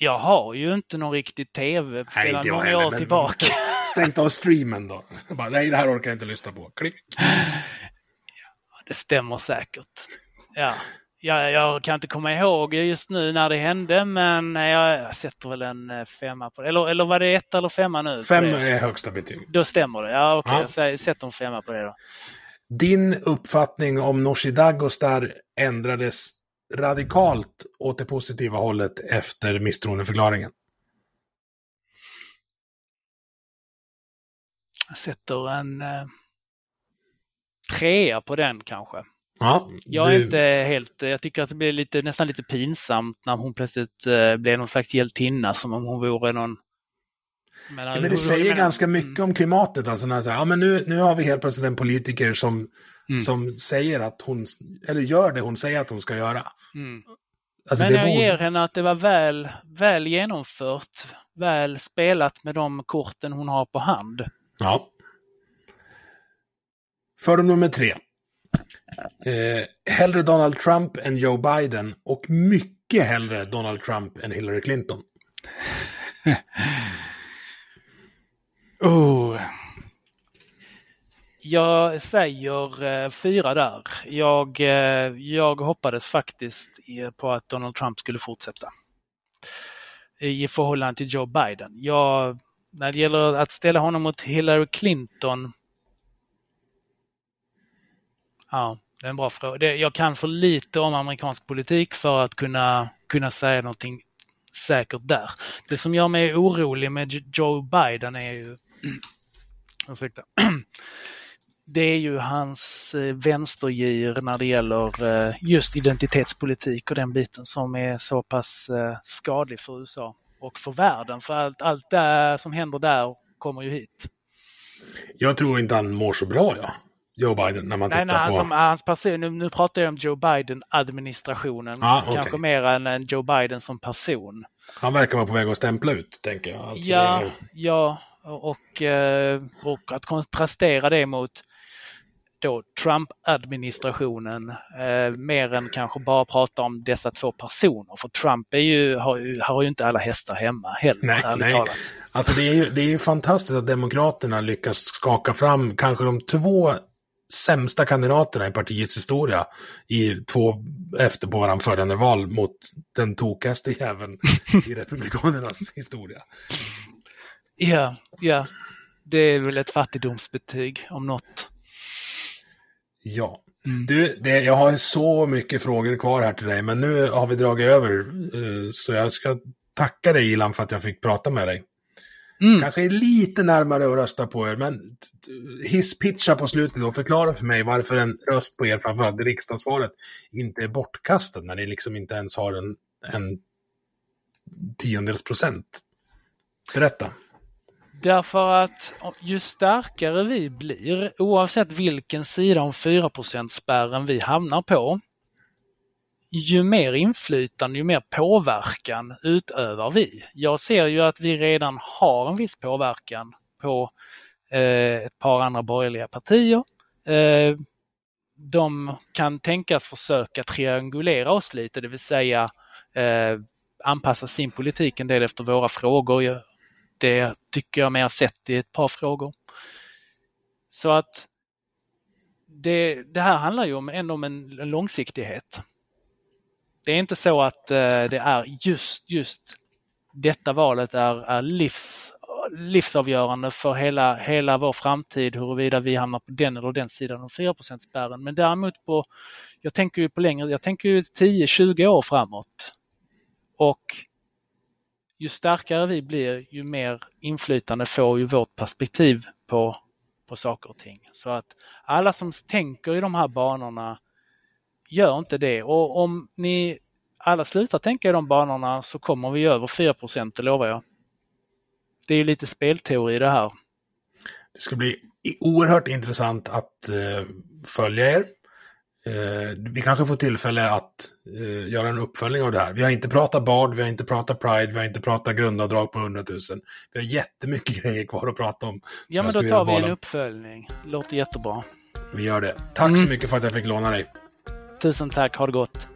Jag har ju inte någon riktig tv Nej, sedan många år tillbaka. Stängt av streamen då? Bara, nej, det här orkar jag inte lyssna på. Klick. Ja, det stämmer säkert. Ja. Jag, jag kan inte komma ihåg just nu när det hände, men jag sätter väl en eh, femma på det. Eller, eller var det ett eller femma nu? Fem är högsta betyg. Då stämmer det. Ja, okej. Okay. Ja. Jag sätter en femma på det då. Din uppfattning om Nooshi Dadgostar ändrades radikalt åt det positiva hållet efter misstroendeförklaringen? Jag sätter en eh, trea på den kanske. Ja, jag är inte helt, jag tycker att det blir lite, nästan lite pinsamt när hon plötsligt eh, blev någon slags hjältinna som om hon vore någon men, ja, men det säger menar, ganska mycket mm. om klimatet. Alltså när så här, ja, men nu, nu har vi helt plötsligt en politiker som, mm. som säger att hon, eller gör det hon säger att hon ska göra. Mm. Alltså, men jag borde... ger henne att det var väl, väl genomfört, väl spelat med de korten hon har på hand. Ja. Fördom nummer tre. Eh, hellre Donald Trump än Joe Biden och mycket hellre Donald Trump än Hillary Clinton. oh. Jag säger eh, fyra där. Jag, eh, jag hoppades faktiskt på att Donald Trump skulle fortsätta. I förhållande till Joe Biden. Jag, när det gäller att ställa honom mot Hillary Clinton. Ja, det är en bra fråga. jag kan för lite om amerikansk politik för att kunna, kunna säga någonting säkert där. Det som gör mig orolig med Joe Biden är ju ursäkta, det är ju hans eh, vänstergir när det gäller eh, just identitetspolitik och den biten som är så pass eh, skadlig för USA och för världen. För allt, allt det som händer där kommer ju hit. Jag tror inte han mår så bra, ja. Joe Biden när man nej, tittar nej, på... Som, hans person, nu, nu pratar jag om Joe Biden-administrationen. Ah, okay. Kanske mer än, än Joe Biden som person. Han verkar vara på väg att stämpla ut, tänker jag. Alltså, ja, är... ja, och, och att kontrastera det mot då Trump-administrationen eh, mer än kanske bara prata om dessa två personer. För Trump är ju, har, ju, har ju inte alla hästar hemma heller. Nej, nej. Talat. Alltså det är, ju, det är ju fantastiskt att Demokraterna lyckas skaka fram kanske de två sämsta kandidaterna i partiets historia i två efter på varandra följande val mot den tokigaste jäveln i Republikanernas historia. Ja, ja. Det är väl ett fattigdomsbetyg om något. Ja. Mm. Du, det, jag har så mycket frågor kvar här till dig, men nu har vi dragit över. Eh, så jag ska tacka dig Ilan för att jag fick prata med dig. Mm. Kanske är lite närmare att rösta på er, men hisspitcha på slutet och förklara för mig varför en röst på er, framförallt i riksdagsvalet, inte är bortkastad när ni liksom inte ens har en, en tiondels procent. Berätta. Därför att ju starkare vi blir, oavsett vilken sida om 4 spärren vi hamnar på, ju mer inflytande, ju mer påverkan utövar vi. Jag ser ju att vi redan har en viss påverkan på eh, ett par andra borgerliga partier. Eh, de kan tänkas försöka triangulera oss lite, det vill säga eh, anpassa sin politik en del efter våra frågor. Det tycker jag mig ha sett i ett par frågor. Så att det, det här handlar ju om, ändå om en långsiktighet. Det är inte så att eh, det är just, just detta valet är, är livs, livsavgörande för hela, hela vår framtid huruvida vi hamnar på den eller den sidan av 4 spärren. Men däremot på, jag tänker ju på längre, jag tänker ju 10-20 år framåt. Och ju starkare vi blir, ju mer inflytande får ju vårt perspektiv på, på saker och ting. Så att alla som tänker i de här banorna gör inte det. Och om ni alla slutar tänka i de banorna så kommer vi över 4 det lovar jag. Det är lite spelteori det här. Det ska bli oerhört intressant att eh, följa er. Uh, vi kanske får tillfälle att uh, göra en uppföljning av det här. Vi har inte pratat Bard, vi har inte pratat Pride, vi har inte pratat grundavdrag på 100 000. Vi har jättemycket grejer kvar att prata om. Ja, men då tar vi en uppföljning. Låter jättebra. Vi gör det. Tack mm. så mycket för att jag fick låna dig. Tusen tack, ha det gott.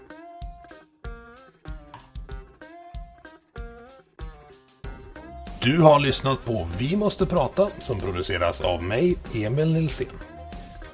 Du har lyssnat på Vi måste prata som produceras av mig, Emil Nilsson.